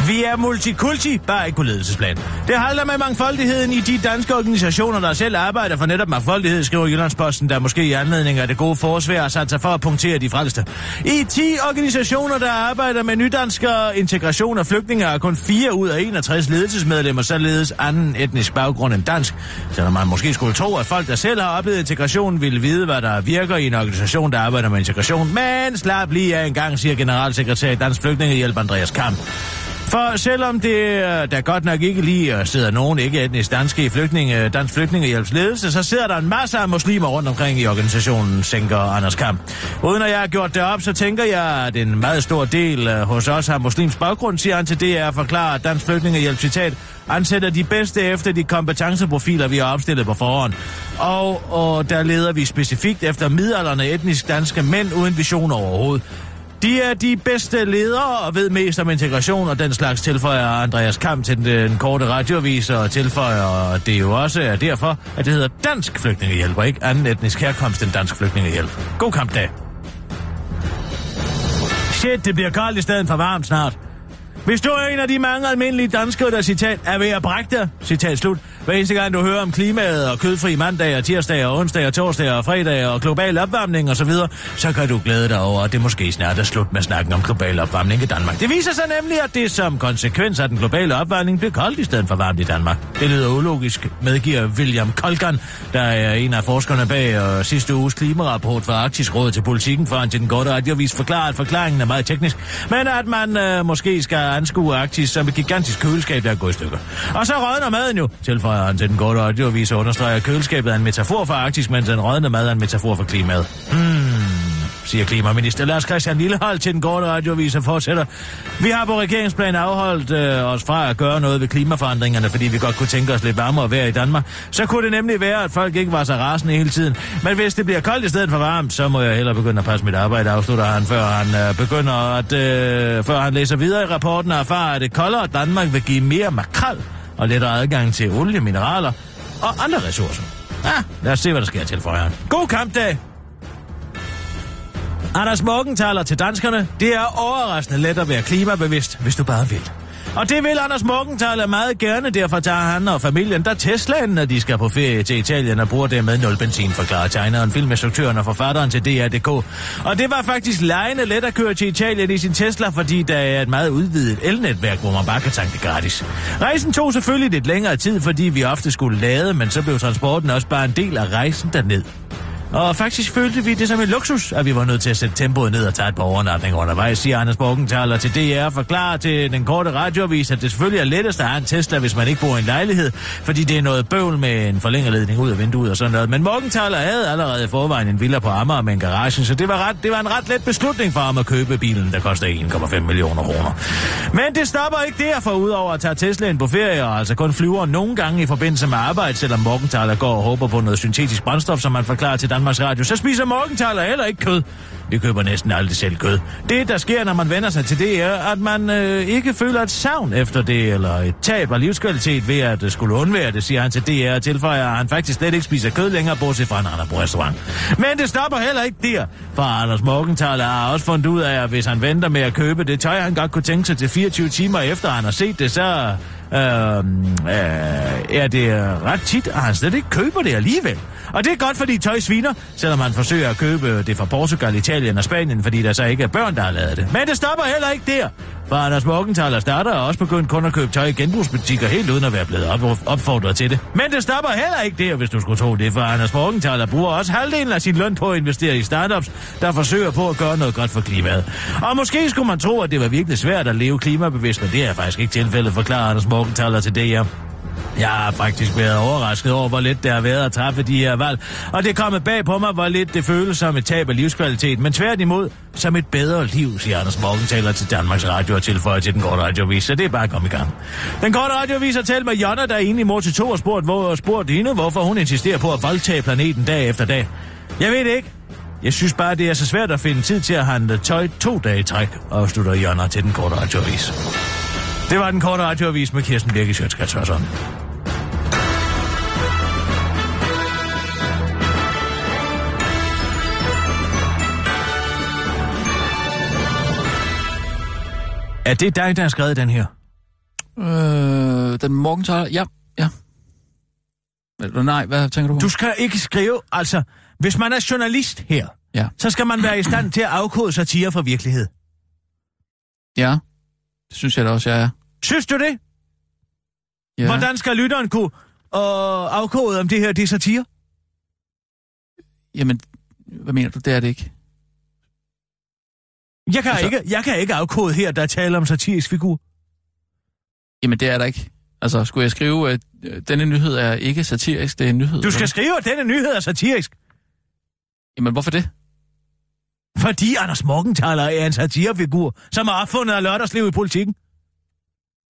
Vi er multikulti, bare ikke på ledelsesplan. Det halter med mangfoldigheden i de danske organisationer, der selv arbejder for netop mangfoldighed, skriver Jyllandsposten, der måske i anledning af det gode forsvær har sat sig for at punktere de frelste. I 10 organisationer, der arbejder med nydanskere, integration af flygtninge, er kun 4 ud af 61 ledelsesmedlemmer således anden etnisk baggrund end dansk. Selvom man måske skulle tro, at folk, der selv har oplevet integration, ville vide, hvad der virker i en organisation, der arbejder med integration. Men slap lige af en gang, siger generalsekretær i Dansk Flygtningehjælp Andreas Kamp. For selvom det øh, der godt nok ikke lige øh, sidder nogen ikke etnisk danske i flygtninge, øh, dansk flygtningehjælps ledelse, så sidder der en masse af muslimer rundt omkring i organisationen, tænker Anders Kamp. Uden at jeg har gjort det op, så tænker jeg, at en meget stor del hos os har muslims baggrund, siger han til DR at at dansk flygtningehjælp citat ansætter de bedste efter de kompetenceprofiler, vi har opstillet på forhånd. Og, og der leder vi specifikt efter midalderne etnisk danske mænd uden vision overhovedet. De er de bedste ledere og ved mest om integration og den slags tilføjer Andreas Kamp til den, den korte radiovis og tilføjer, det er jo også er derfor, at det hedder Dansk Flygtningehjælp og ikke anden etnisk herkomst end Dansk Flygtningehjælp. God kampdag. Shit, det bliver koldt i stedet for varmt snart. Hvis du er en af de mange almindelige danskere, der citat, er ved at brække dig, citat slut, hver eneste gang du hører om klimaet og kødfri mandag og tirsdag og onsdag og torsdag og fredag og global opvarmning osv., så, så kan du glæde dig over, at det måske snart er slut med snakken om global opvarmning i Danmark. Det viser sig nemlig, at det som konsekvens af den globale opvarmning bliver koldt i stedet for varmt i Danmark. Det lyder ulogisk, medgiver William Kolgan, der er en af forskerne bag og sidste uges klimarapport fra Arktisk Råd til politikken, for han til den korte radiovis forklarer, at forklaringen er meget teknisk, men at man øh, måske skal anskueagtigt Arktis som et gigantisk køleskab, der er gået i stykker. Og så rådner maden jo, tilføjer han til den korte radioavis og understreger, at køleskabet er en metafor for Arktis, mens den rådne mad er en metafor for klimaet. Hmm, siger klimaminister Lars Christian Lillehold til den korte radioavis og fortsætter. Vi har på regeringsplan afholdt øh, os fra at gøre noget ved klimaforandringerne, fordi vi godt kunne tænke os lidt varmere vejr i Danmark. Så kunne det nemlig være, at folk ikke var så rasende hele tiden. Men hvis det bliver koldt i stedet for varmt, så må jeg hellere begynde at passe mit arbejde, afslutter han, før han øh, begynder at, øh, før han læser videre i rapporten og erfarer, at det koldere Danmark vil give mere makrel og lettere adgang til olie, mineraler og andre ressourcer. Ja, lad os se, hvad der sker til for. God kampdag! Anders Morgenthaler til danskerne. Det er overraskende let at være klimabevidst, hvis du bare vil. Og det vil Anders Morgenthaler meget gerne, derfor tager han og familien der Teslaen, når de skal på ferie til Italien og bruger det med nul benzin, forklarer tegneren, filminstruktøren og forfatteren til DR.dk. Og det var faktisk lejende let at køre til Italien i sin Tesla, fordi der er et meget udvidet elnetværk, hvor man bare kan tanke gratis. Rejsen tog selvfølgelig lidt længere tid, fordi vi ofte skulle lade, men så blev transporten også bare en del af rejsen derned. Og faktisk følte vi det som en luksus, at vi var nødt til at sætte tempoet ned og tage et par overnatninger undervejs, siger Anders Borgenthaler til DR og forklarer til den korte radioavis, at det selvfølgelig er lettest at have en Tesla, hvis man ikke bor i en lejlighed, fordi det er noget bøvl med en forlængerledning ud af vinduet og sådan noget. Men Morgenthaler havde allerede i forvejen en villa på Amager med en garage, så det var, ret, det var en ret let beslutning for ham at købe bilen, der koster 1,5 millioner kroner. Men det stopper ikke der, for udover at tage Teslaen på ferie, og altså kun flyver nogle gange i forbindelse med arbejde, selvom Morgenthaler går og håber på noget syntetisk brændstof, som man forklarer til Danmarks Radio, så spiser morgentaler heller ikke kød. Vi køber næsten aldrig selv kød. Det, der sker, når man vender sig til det, er, at man øh, ikke føler et savn efter det, eller et tab af livskvalitet ved at øh, skulle undvære det, siger han til DR og tilføjer, at han faktisk slet ikke spiser kød længere, bortset fra en anden på restaurant. Men det stopper heller ikke der, for Anders Morgenthaler har også fundet ud af, at hvis han venter med at købe det tøj, han godt kunne tænke sig til 24 timer efter han har set det, så Øhm, øh, øh, er det ret tit, at han slet ikke køber det alligevel. Og det er godt, fordi tøj sviner, selvom man forsøger at købe det fra Portugal, Italien og Spanien, fordi der så ikke er børn, der har lavet det. Men det stopper heller ikke der. For Anders Morgenthaler starter og også begyndt kun at købe tøj i genbrugsbutikker, helt uden at være blevet op- opfordret til det. Men det stopper heller ikke der, hvis du skulle tro det, for Anders Morgenthaler bruger også halvdelen af sin løn på at investere i startups, der forsøger på at gøre noget godt for klimaet. Og måske skulle man tro, at det var virkelig svært at leve klimabevidst, men det er faktisk ikke tilfældet, forklarer Anders Morgenthaler til DR. Jeg har faktisk været overrasket over, hvor let det har været at træffe de her valg. Og det kommer bag på mig, hvor lidt det føles som et tab af livskvalitet. Men tværtimod, som et bedre liv, siger Anders Morgenthaler til Danmarks Radio og tilføjer til den korte radiovis. Så det er bare at komme i gang. Den korte radiovis har talt med Jonna, der er egentlig mor til to og spurgt, hvor, spurgt hende, hvorfor hun insisterer på at voldtage planeten dag efter dag. Jeg ved det ikke. Jeg synes bare, det er så svært at finde tid til at handle tøj to dage i træk, afslutter Jonna til den korte radioavis. Det var den korte radioavis med Kirsten Birke Sjøtskrets Er det dig, der har skrevet den her? Øh, den morgentaler, ja, ja. Eller nej, hvad tænker du? Du skal ikke skrive, altså, hvis man er journalist her, Ja. så skal man være i stand til at afkode satire fra virkelighed. Ja, det synes jeg da også, jeg er. Synes du det? Ja. Hvordan skal lytteren kunne øh, afkode, om det her det er satire? Jamen, hvad mener du, det er det ikke? Jeg kan, Altså- ikke, jeg kan ikke afkode her, der taler om satirisk figur. Jamen, det er der ikke. Altså, skulle jeg skrive, at øh, denne nyhed er ikke satirisk, det er en nyhed? Du skal eller skrive, at denne nyhed er satirisk? Jamen, hvorfor det? fordi Anders Morgenthaler er en satirefigur, som er opfundet af lørdagsliv i politikken.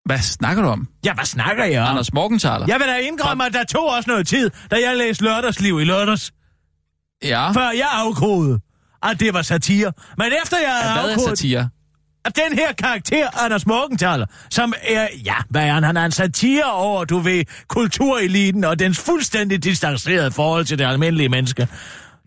Hvad snakker du om? Ja, hvad snakker jeg om? Anders Morgenthaler? Jeg vil da indrømme, at der tog også noget tid, da jeg læste lørdagsliv i lørdags, Ja. før jeg afkodede, at det var satire. Men efter jeg havde Hvad er afkodet, satire? at den her karakter, Anders Morgenthaler, som er, ja, hvad er han? Han er en satire over, du ved, kultureliten og dens fuldstændig distancerede forhold til det almindelige menneske.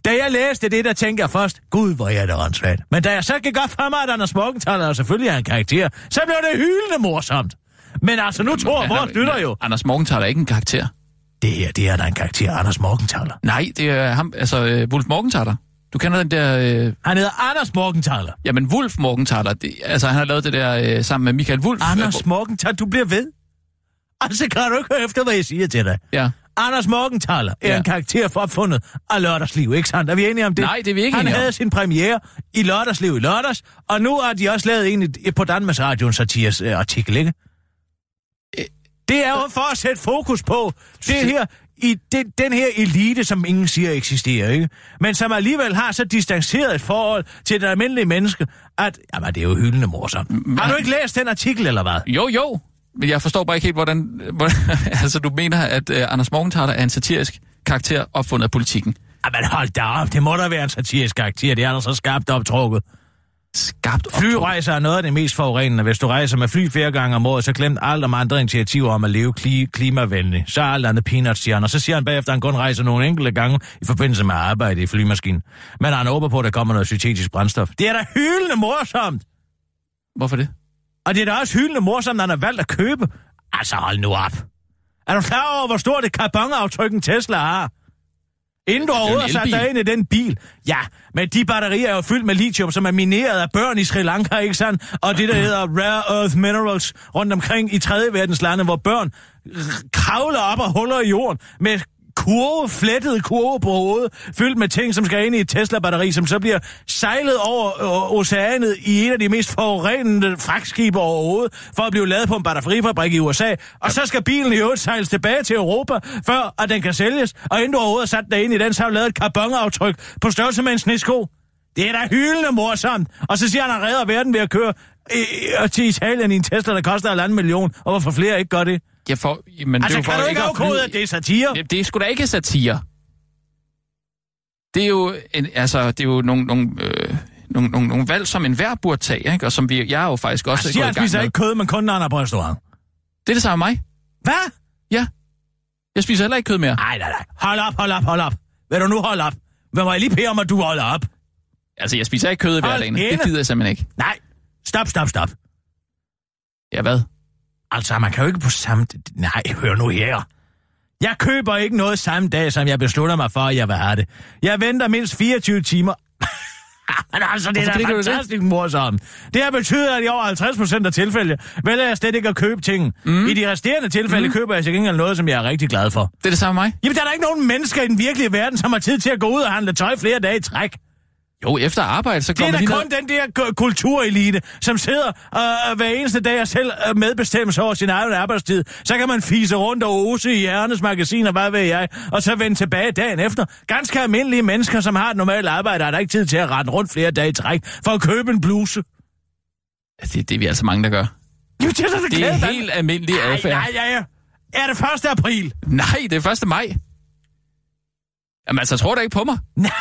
Da jeg læste det, der tænkte jeg først, gud, hvor er det åndssvagt. Men da jeg så gik op for mig, at Anders Morgenthaler selvfølgelig er en karakter, så blev det hyldende morsomt. Men altså, nu tror vores lytter jo, Anders Morgenthaler er ikke en karakter. det her, det er da en karakter, Anders Morgenthaler. Nej, det er ham, altså øh, Wolf Morgenthaler. Du kender den der... Øh, Han hedder Anders Morgenthaler. jamen, Wolf Morgenthaler, det, altså han har lavet det der øh, sammen med Michael Wolf. Anders Morgenthaler, du bliver ved. Altså, kan du ikke høre efter, hvad jeg siger til dig? Ja. Anders Morgenthaler er Ja. en karakter for opfundet af lørdagsliv, ikke sandt? Er vi enige om det? Nej, det er vi ikke Han enige om. havde sin premiere i lørdagsliv i lørdags, og nu har de også lavet en på Danmarks Radio, en satires øh, artikel, ikke? Det er jo for at sætte fokus på det her, i den, den her elite, som ingen siger eksisterer, ikke? Men som alligevel har så distanceret et forhold til det almindelige menneske, at, jamen, det er jo hyldende morsomt. Har du ikke læst den artikel, eller hvad? Jo, jo. Men jeg forstår bare ikke helt, hvordan... hvordan altså, du mener, at øh, Anders Morgenthaler er en satirisk karakter opfundet af politikken. Jamen hold da op, det må da være en satirisk karakter, det er der så skarpt optrukket. Skabt. Flyrejser er noget af det mest forurenende. Hvis du rejser med fly flere gange om året, så glem alt om andre initiativer om at leve kli- klimavenligt. Så er alt andet peanuts, siger han. Og så siger han bagefter, at han kun rejser nogle enkelte gange i forbindelse med arbejde i flymaskinen. Men han håber på, at der kommer noget syntetisk brændstof. Det er da hyldende morsomt! Hvorfor det? Og det er da også hyldende morsomt, at han har valgt at købe. Altså hold nu op. Er du klar over, hvor stort et karbonaftryk en Tesla har? Inden du overhovedet har sat dig ind i den bil. Ja, men de batterier er jo fyldt med lithium, som er mineret af børn i Sri Lanka, ikke sandt? Og det, der hedder rare earth minerals rundt omkring i tredje verdens lande, hvor børn kravler op og huller i jorden med kurve, flettet kurve på hovedet, fyldt med ting, som skal ind i et Tesla-batteri, som så bliver sejlet over øh, oceanet i en af de mest forurenende fragtskibe overhovedet, for at blive lavet på en batterifabrik i USA. Og så skal bilen i øvrigt sejles tilbage til Europa, før at den kan sælges. Og inden du overhovedet har sat dig ind i den, så har du lavet et karbonaftryk på størrelse med en snesko. Det er da hyldende morsomt. Og så siger han, at han redder verden ved at køre øh, til Italien i en Tesla, der koster en million. Og hvorfor flere ikke gør det? Jeg får, men Altså, det er jo kan for du ikke afkode, at det er satire? Ja, det er sgu da ikke satire. Det er jo, en, altså, det er jo nogle, nogle, øh, nogle, nogle, nogle valg, som enhver burde tage, ikke? og som vi, jeg er jo faktisk også Altså, gået i gang spiser med. ikke kød, men kun når han er på restaurant. Det er det samme med mig. Hvad? Ja. Jeg spiser heller ikke kød mere. Nej, nej, nej. Hold op, hold op, hold op. Vil du nu holde op? Hvad må jeg lige bede om, at du holder op? Altså, jeg spiser ikke kød i hverdagen. Det gider jeg simpelthen ikke. Nej. Stop, stop, stop. Ja, hvad? Altså, man kan jo ikke på samme... Nej, hør nu her. Jeg køber ikke noget samme dag, som jeg beslutter mig for, at jeg vil have det. Jeg venter mindst 24 timer. Men altså, det er Hvorfor da fantastisk morsomt. Det har betydet, at i over 50 procent af tilfælde vælger jeg slet ikke at købe ting. Mm. I de resterende tilfælde mm. køber jeg til gengæld noget, som jeg er rigtig glad for. Det er det samme med mig. Jamen, der er da ikke nogen mennesker i den virkelige verden, som har tid til at gå ud og handle tøj flere dage i træk. Jo, efter arbejde, så Det går er da kun ned... den der ku- kulturelite, som sidder øh, hver eneste dag og selv øh, medbestemmer sig over sin egen arbejdstid. Så kan man fise rundt og ose i hjernes magasin og hvad ved jeg, og så vende tilbage dagen efter. Ganske almindelige mennesker, som har et normalt arbejde, har der ikke tid til at rette rundt flere dage i træk for at købe en bluse. Det, det er vi altså mange, der gør. Jamen, det er, da Det er helt almindelig Nej, adfærd. nej, ja, ja. Er det 1. april? Nej, det er 1. maj. Jamen altså, tror du ikke på mig? Nej,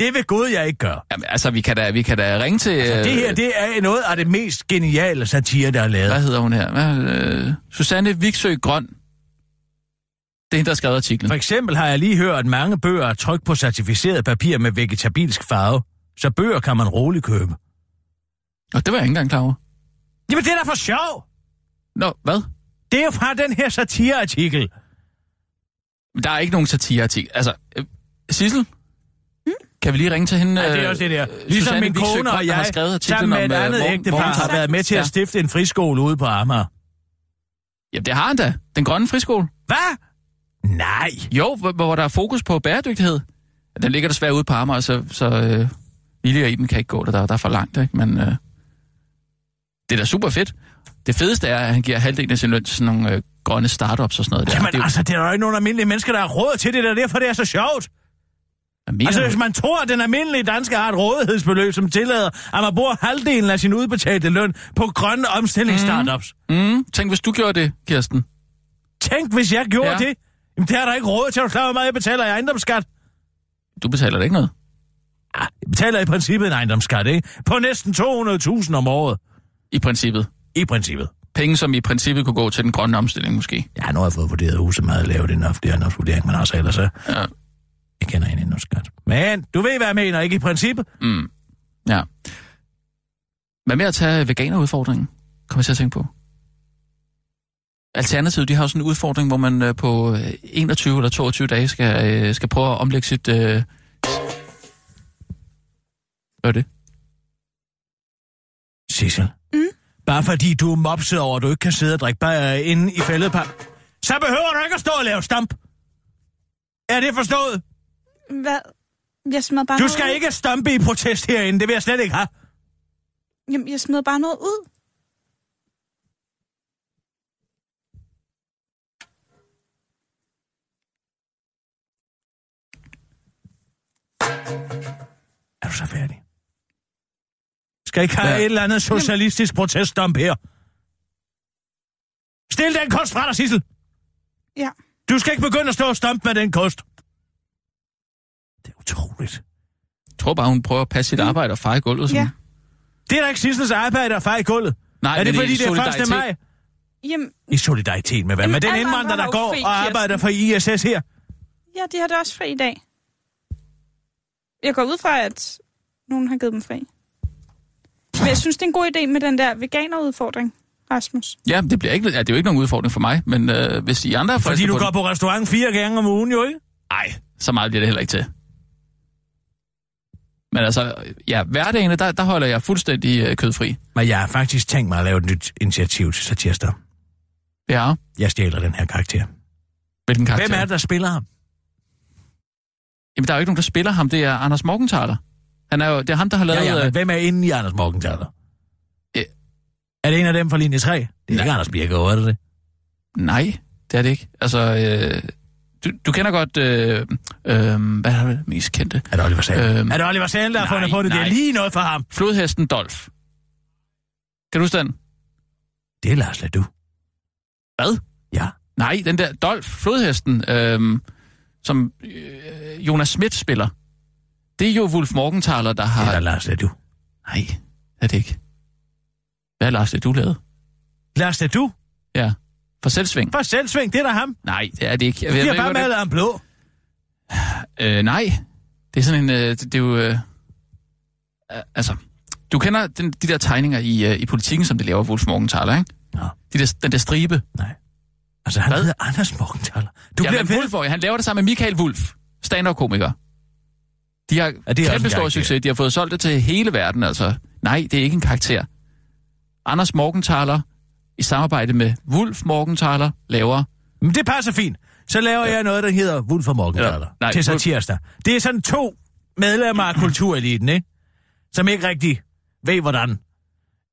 Det vil Gud, jeg ikke gøre. Jamen, altså, vi kan da, vi kan da ringe til... Altså, det her, det er noget af det mest geniale satire, der er lavet. Hvad hedder hun her? Hvad, øh, Susanne Viksø Grøn. Det er hende, der har skrevet artiklen. For eksempel har jeg lige hørt, at mange bøger er trykt på certificeret papir med vegetabilsk farve. Så bøger kan man roligt købe. Og det var jeg ikke engang klar over. Jamen, det er da for sjov! Nå, hvad? Det er jo fra den her satireartikel. Der er ikke nogen satireartikel. Altså, øh, Sissel? Kan vi lige ringe til hende? Ja, det er øh, også det der. Ligesom Susanne min kone og der har jeg, skrevet sammen med om, et øh, andet ægtepar, har været med til at stifte en friskole ude på Amager. Jamen, det har han da. Den grønne friskole. Hvad? Nej. Jo, hvor, hvor der er fokus på bæredygtighed. Den ligger desværre ude på Amager, så, så øh, Lille og Iben kan ikke gå der. Der er for langt, ikke? Men øh, det er da super fedt. Det fedeste er, at han giver halvdelen af sin løn til sådan nogle øh, grønne startups og sådan noget. Der. Jamen det er jo, altså, det er jo ikke nogen almindelige mennesker, der har råd til det, der er derfor det er så sjovt. Altså, hvis man tror, at den almindelige dansker har et rådighedsbeløb, som tillader, at man bruger halvdelen af sin udbetalte løn på grønne omstillingsstartups. Mm. Mm, tænk, hvis du gjorde det, Kirsten. Tænk, hvis jeg gjorde Ja. ja. det. Jamen, det har der ikke råd til. Er du klar, hvor meget jeg betaler i ejendomsskat? Du betaler da ikke noget. Ah, jeg betaler i princippet en ejendomsskat, ikke? På næsten 200.000 om året. I princippet. I princippet. Penge, som i princippet kunne gå til den grønne omstilling, måske. Ja, nu har jeg fået vurderet huset meget lavt inden for det her vurdering, men altså ellers så... Ja. Jeg kender en ejendomsskat. Men du ved, hvad jeg mener, ikke i princippet? Mm. Ja. Hvad med at tage veganerudfordringen? Kommer jeg til at tænke på. Alternativet, de har sådan en udfordring, hvor man øh, på øh, 21 eller 22 dage skal, øh, skal prøve at omlægge sit... Øh... Hvad er det? Sissel. Mm? Bare fordi du er mopset over, at du ikke kan sidde og drikke bare inde i fældepark, så behøver du ikke at stå og lave stamp. Er det forstået? Hvad? Jeg smed bare Du noget skal ud. ikke stampe i protest herinde, det vil jeg slet ikke have. Jamen, jeg smed bare noget ud. Er du så færdig? Skal ikke have Hvad? et eller andet socialistisk proteststamp her? Stil den kost fra dig, Sissel. Ja. Du skal ikke begynde at stå og stampe med den kost. Det er utroligt. Jeg tror bare, hun prøver at passe sit arbejde og feje gulvet. Sådan. Ja. Det er da ikke Sissels arbejde at feje gulvet. Nej, er det fordi, det er 1. solidaritet. maj? Jamen, I solidaritet med hvad? Jamen, Med den indvandrer, andre der går fri, og arbejder for. ISS her? ja, de har det også fri i dag. Jeg går ud fra, at nogen har givet dem fri. Men jeg synes, det er en god idé med den der veganerudfordring, Rasmus. Ja, det, bliver ikke, ja, det er jo ikke nogen udfordring for mig, men øh, hvis I andre Fordi du på går det- på restaurant fire gange om ugen, jo ikke? Nej, så meget bliver det heller ikke til. Men altså, ja, hverdagene, der, der holder jeg fuldstændig øh, kødfri. Men jeg har faktisk tænkt mig at lave et nyt initiativ til satirsdag. Ja, Jeg stjæler den her karakter. hvilken karakter? Hvem er det, der spiller ham? Jamen, der er jo ikke nogen, der spiller ham. Det er Anders Morgenthaler. Han er jo, det er ham, der har lavet... Ja, ja, øh, men hvem er inde i Anders Morgenthaler? Øh. Er det en af dem fra linje 3? Det er Nej. ikke Anders Birkegaard, er det det? Nej, det er det ikke. Altså, øh, du, du kender godt... Øh, øh, hvad er det mest kendte? Er det Oliver Sahl? Øhm, er det Oliver Sahl, der har nej, fundet på det? Det er nej. lige noget for ham. Flodhesten Dolf. Kan du huske den? Det er Lars Ladu. Hvad? Ja. Nej, den der Dolf, flodhesten, øh, som øh, Jonas Schmidt spiller. Det er jo Wolf Morgenthaler, der Det har... er da Lars Ladu. Nej, det er det ikke. Hvad er Lars, det du lavet? Lars Ladu? Ja, for selvsving. For selvsving, det er da ham. Nej, det er det ikke. Jeg De ved, har jeg bare malet ham blå. øh, nej, det er sådan en... Øh, det, det er jo... Øh, altså, du kender den, de der tegninger i, øh, i politikken, som det laver Wolf Morgenthaler, ikke? Ja. De der, den der stribe. Nej. Altså, han Hvad? hedder Anders Morgenthaler. Du ja, bliver men. Wolf, han laver det sammen med Michael Wolf, stand-up-komiker. De har Ja, det kæmpe stor succes. De har fået solgt det til hele verden, altså. Nej, det er ikke en karakter. Anders Morgenthaler, i samarbejde med Wolf Morgenthaler, laver... Men det passer fint. Så laver jeg noget, der hedder Wolf og Morgenthaler. Ja, nej, til satirsdag. Det er sådan to medlemmer af kultureliten, ikke? Som ikke rigtig ved, hvordan.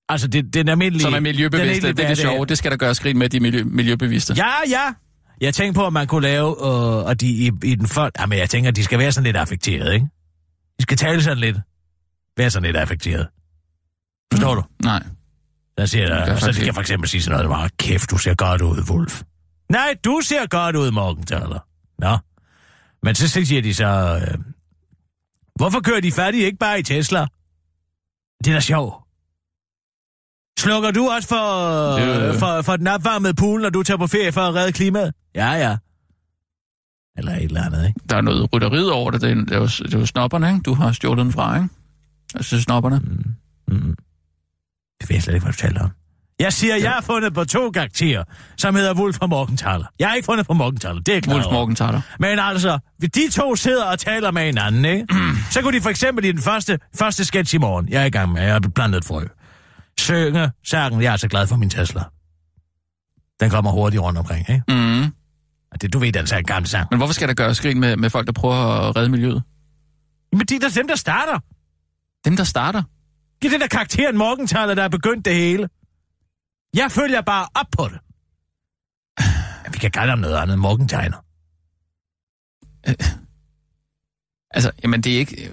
Altså, det, den almindelige... Som er miljøbevidste. Det er det sjove. Det skal der gøres grin med, de miljø, miljøbevidste. Ja, ja. Jeg tænkte på, at man kunne lave, øh, og de i, i den folk... Jamen, jeg tænker, at de skal være sådan lidt affekteret, ikke? De skal tale sådan lidt. Være sådan lidt affekteret. Forstår du? Nej. Der siger, der, så skal jeg for eksempel sige sådan noget, var, kæft, du ser godt ud, Wolf. Nej, du ser godt ud, Morgenthaler. Nå. Men så siger de så, øh, Hvorfor kører de fattige ikke bare i Tesla? Det er da sjovt. Slukker du også for, øh, for, for den opvarmede pool, når du tager på ferie for at redde klimaet? Ja, ja. Eller et eller andet, ikke? Der er noget rytteriet over det. Det er, det er, jo, det er jo snopperne, ikke? Du har stjålet den fra, ikke? Altså, er snopperne. Mm. Det ved jeg slet ikke, hvad du taler om. Jeg siger, jeg har fundet på to karakterer, som hedder Wolf og Morgenthaler. Jeg har ikke fundet på Morgenthaler, det er klart. Wolf Morgenthaler. Men altså, hvis de to sidder og taler med hinanden, ikke? så kunne de for eksempel i den første, første sketch i morgen, jeg er i gang med, jeg har plantet et frø, synge sangen, jeg er så glad for min Tesla. Den kommer hurtigt rundt omkring, ikke? Mm. Og det, du ved, den er en gammel sang. Men hvorfor skal der gøres grin med, med folk, der prøver at redde miljøet? Men det er dem, der starter. Dem, der starter. Det er den der karakteren Morgenthaler, der er begyndt det hele. Jeg følger bare op på det. Ja, vi kan kalde ham noget andet. Morgenthaler. Altså, jamen det er ikke...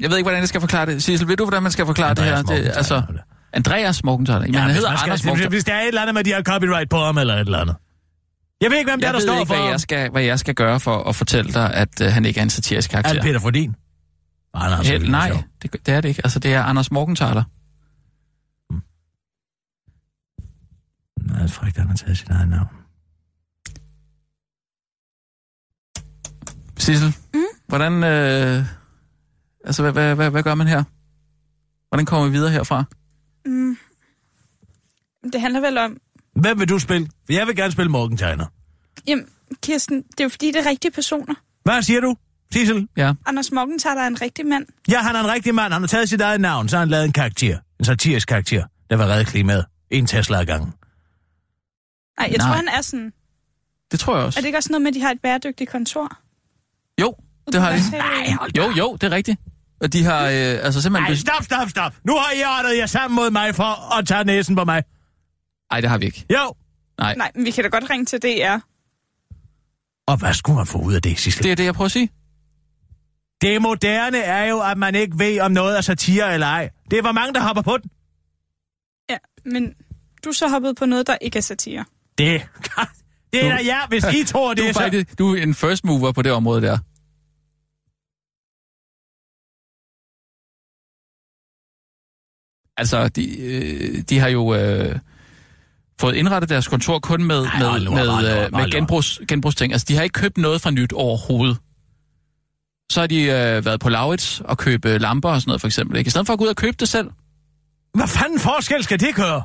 Jeg ved ikke, hvordan jeg skal forklare det. Sissel, ved du, hvordan man skal forklare det her? Det, altså, Andreas Morgenthaler. Jamen, ja, han hedder man skal- Anders Morgenthaler. hvis der er et eller andet med, de har copyright på ham, eller et eller andet. Jeg ved ikke, hvem der, Jeg der ved står ikke, for hvad jeg, skal, hvad jeg skal gøre for at fortælle dig, at uh, han ikke er en satirisk Er det karakter. Peter Frodin? Nej, han er altså Hel, ikke nej, sjov. det, det er det ikke. Altså, det er Anders Morgenthaler. Nej, jeg tror ikke, han har taget sit eget navn. Sissel, Mm? hvordan... Øh, altså, hvad, hvad, hvad, hvad gør man her? Hvordan kommer vi videre herfra? Mm. Det handler vel om... Hvem vil du spille? Jeg vil gerne spille Morgenthaler. Jamen, Kirsten, det er jo fordi, det er rigtige personer. Hvad siger du, Sissel? Anders Morgenthaler er en rigtig mand. Ja, han er en rigtig mand. Han har taget sit eget navn, så har han lavet en karakter. En satirisk karakter, der vil redde klimaet. En Tesla ad gangen. Nej, jeg Nej. tror, han er sådan... Det tror jeg også. Er det ikke også noget med, at de har et bæredygtigt kontor? Jo, det har de. Vesthavet? Jo, jo, det er rigtigt. Og de har øh, altså simpelthen... Nej, stop, stop, stop. Nu har I rettet jer sammen mod mig for at tage næsen på mig. Ej, det har vi ikke. Jo. Nej, Nej, men vi kan da godt ringe til DR. Og hvad skulle man få ud af det, Sissel? det er det, jeg prøver at sige. Det moderne er jo, at man ikke ved, om noget er satire eller ej. Det er, hvor mange, der hopper på den. Ja, men du så hoppet på noget, der ikke er satire. Det, det er Du- da jer, hvis I tror, Du det er, er så... faktisk, du er en first mover på det område der. Altså, de, øh, de har jo øh, fået indrettet deres kontor kun med, Ej, med, med, øh, med op. genbrugs, genbrugsting. Altså, de har ikke købt noget fra nyt overhovedet. Så har de øh, været på Laurits og købe lamper og sådan noget, for eksempel. Ikke? I stedet for at gå ud og købe det selv. Hvad fanden forskel skal det gøre?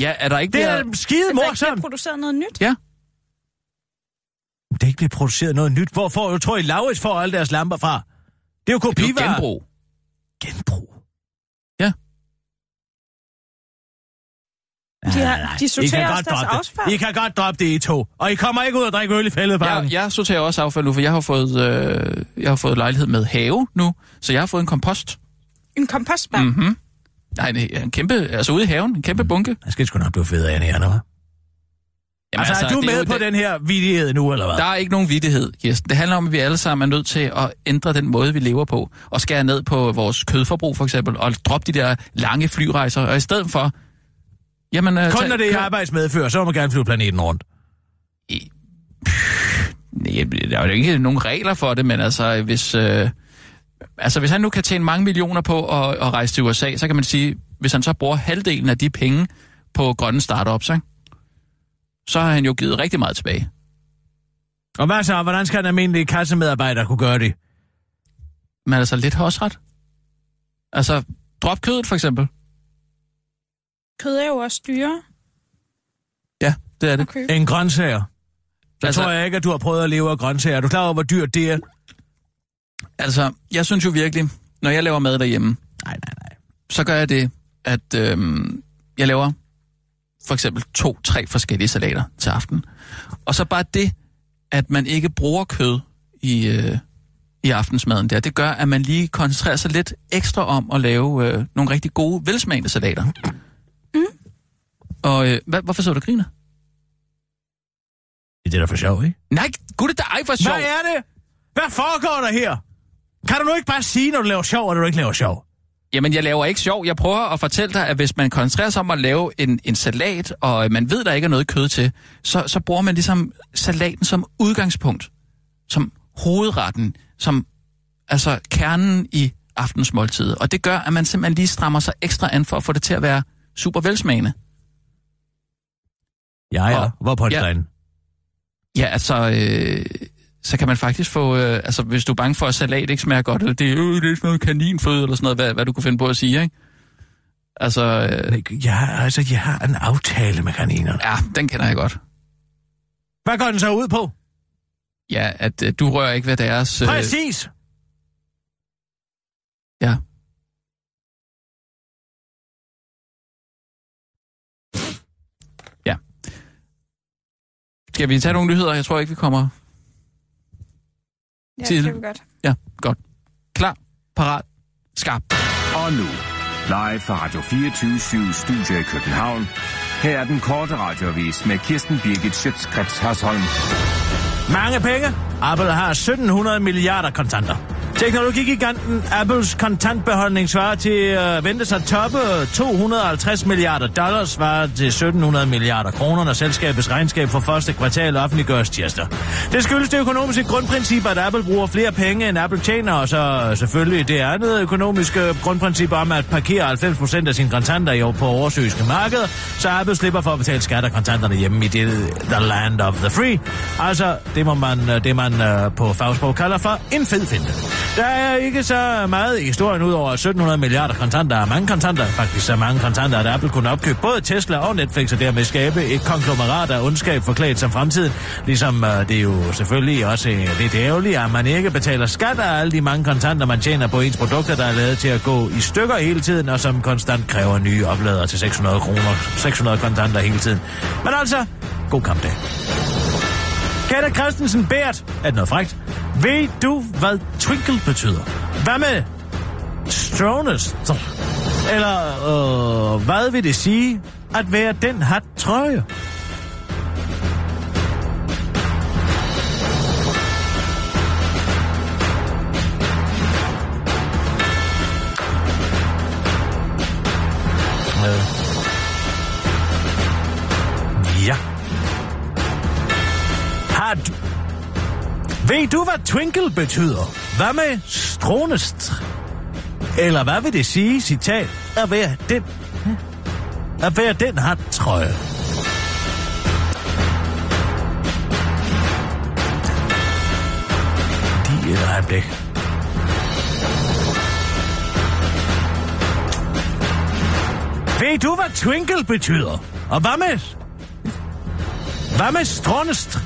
Ja, er der ikke Det mere... er skide Der ikke bliver morsomt. produceret noget nyt. Ja, Det er ikke blevet produceret noget nyt. Hvor får du, tror I, Laurits får alle deres lamper fra? Det er jo det er jo kopivarer. genbrug. Genbrug. De, har, de I kan sorterer også godt deres droppe affald. det. I kan godt droppe det i to. Og I kommer ikke ud og drikke øl i fældeparken. Jeg, jeg sorterer også affald nu, for jeg har, fået, øh, jeg har fået lejlighed med have nu, så jeg har fået en kompost. En kompostbær. Mm. Mhm. Nej, en, en kæmpe, altså ude i haven, en kæmpe bunke. Jeg skal sgu nok blive fed af Anne, eller hvad? Jamen, altså, er du med på det- den her vidighed nu, eller hvad? Der er ikke nogen vidighed, Kirsten. Det handler om, at vi alle sammen er nødt til at ændre den måde, vi lever på. Og skære ned på vores kødforbrug, for eksempel. Og droppe de der lange flyrejser. Og i stedet for... Jamen, øh, Kun når det er i kør- arbejdsmedfører, så må man gerne flyve planeten rundt. Nej, der er jo ikke nogen regler for det, men altså, hvis... Øh, altså, hvis han nu kan tjene mange millioner på at, at rejse til USA, så kan man sige, hvis han så bruger halvdelen af de penge på grønne startups, ikke? så har han jo givet rigtig meget tilbage. Og hvad så? Hvordan skal en almindelig kassemedarbejder kunne gøre det? Men altså, lidt har også ret. Altså, drop kødet for eksempel. Kød er jo også dyre Ja, det er det. købe. En grøntsager. Så altså... tror jeg ikke, at du har prøvet at leve af grøntsager. Er du klar over, hvor dyrt det er? Altså, jeg synes jo virkelig, når jeg laver mad derhjemme, Nej, nej, nej. så gør jeg det, at øhm, jeg laver for eksempel to-tre forskellige salater til aften. Og så bare det, at man ikke bruger kød i, øh, i aftensmaden der, det gør, at man lige koncentrerer sig lidt ekstra om at lave øh, nogle rigtig gode, velsmagende salater. Og øh, hvad, hvorfor så du griner? Det er da for sjov, ikke? Nej, gud, det er ej for sjov. Hvad er det? Hvad foregår der her? Kan du nu ikke bare sige, når du laver sjov, når du ikke laver sjov? Jamen, jeg laver ikke sjov. Jeg prøver at fortælle dig, at hvis man koncentrerer sig om at lave en, en salat, og man ved, der ikke er noget kød til, så, så bruger man ligesom salaten som udgangspunkt, som hovedretten, som altså kernen i aftensmåltidet. Og det gør, at man simpelthen lige strammer sig ekstra an for at få det til at være super velsmagende. Ja, ja. Og- Hvor på ja. Ja, altså, øh, så kan man faktisk få, øh, altså hvis du er bange for, at salat ikke smager godt, eller det er, øh, det er sådan noget kaninføde, eller sådan noget, hvad, hvad du kunne finde på at sige, ikke? Altså, øh, Ja, altså, jeg har en aftale med kaninerne. ja, den kender jeg godt. Hvad går den så ud på? Ja, at øh, du rører ikke ved deres... Øh, Præcis! Ja. Skal vi tage nogle nyheder? Jeg tror ikke, vi kommer... Ja, Til- det kan vi godt. Ja, godt. Klar, parat, skarp. Og nu, live fra Radio 24 Studio i København. Her er den korte radiovis med Kirsten Birgit Schøtzgrads Hasholm. Mange penge. Apple har 1700 milliarder kontanter. Teknologigiganten Apples kontantbeholdning svarer til øh, ventes at toppe 250 milliarder dollars, svarer til 1700 milliarder kroner, når selskabets regnskab for første kvartal offentliggøres tirsdag. Det skyldes det økonomiske grundprincip, at Apple bruger flere penge, end Apple tjener, og så selvfølgelig det andet økonomiske øh, grundprincip om at parkere 90% af sine kontanter i år på oversøiske markeder, så Apple slipper for at betale skat af kontanterne hjemme i det, the land of the free. Altså, det må man, øh, det man øh, på fagsprog kalder for en fed finte. Der er ikke så meget i historien ud over 1700 milliarder kontanter. Mange kontanter, faktisk så mange kontanter, at Apple kunne opkøbe både Tesla og Netflix og dermed skabe et konglomerat af ondskab forklædt som fremtiden. Ligesom øh, det er jo selvfølgelig også øh, lidt ærgerligt, at man ikke betaler skat af alle de mange kontanter, man tjener på ens produkter, der er lavet til at gå i stykker hele tiden, og som konstant kræver nye opladere til 600 kroner, 600 kontanter hele tiden. Men altså, god kampdag. Kære Christensen Bært, er det noget frækt? Ved du, hvad twinkle betyder? Hvad med strongest? Eller øh, hvad vil det sige at være den hat trøje? Ved du, hvad twinkle betyder? Hvad med strånest? Eller hvad vil det sige, citat, at være den... At være den hat trøje? Lige et øjeblik. Ved du, hvad twinkle betyder? Og hvad med... Hvad med strånest?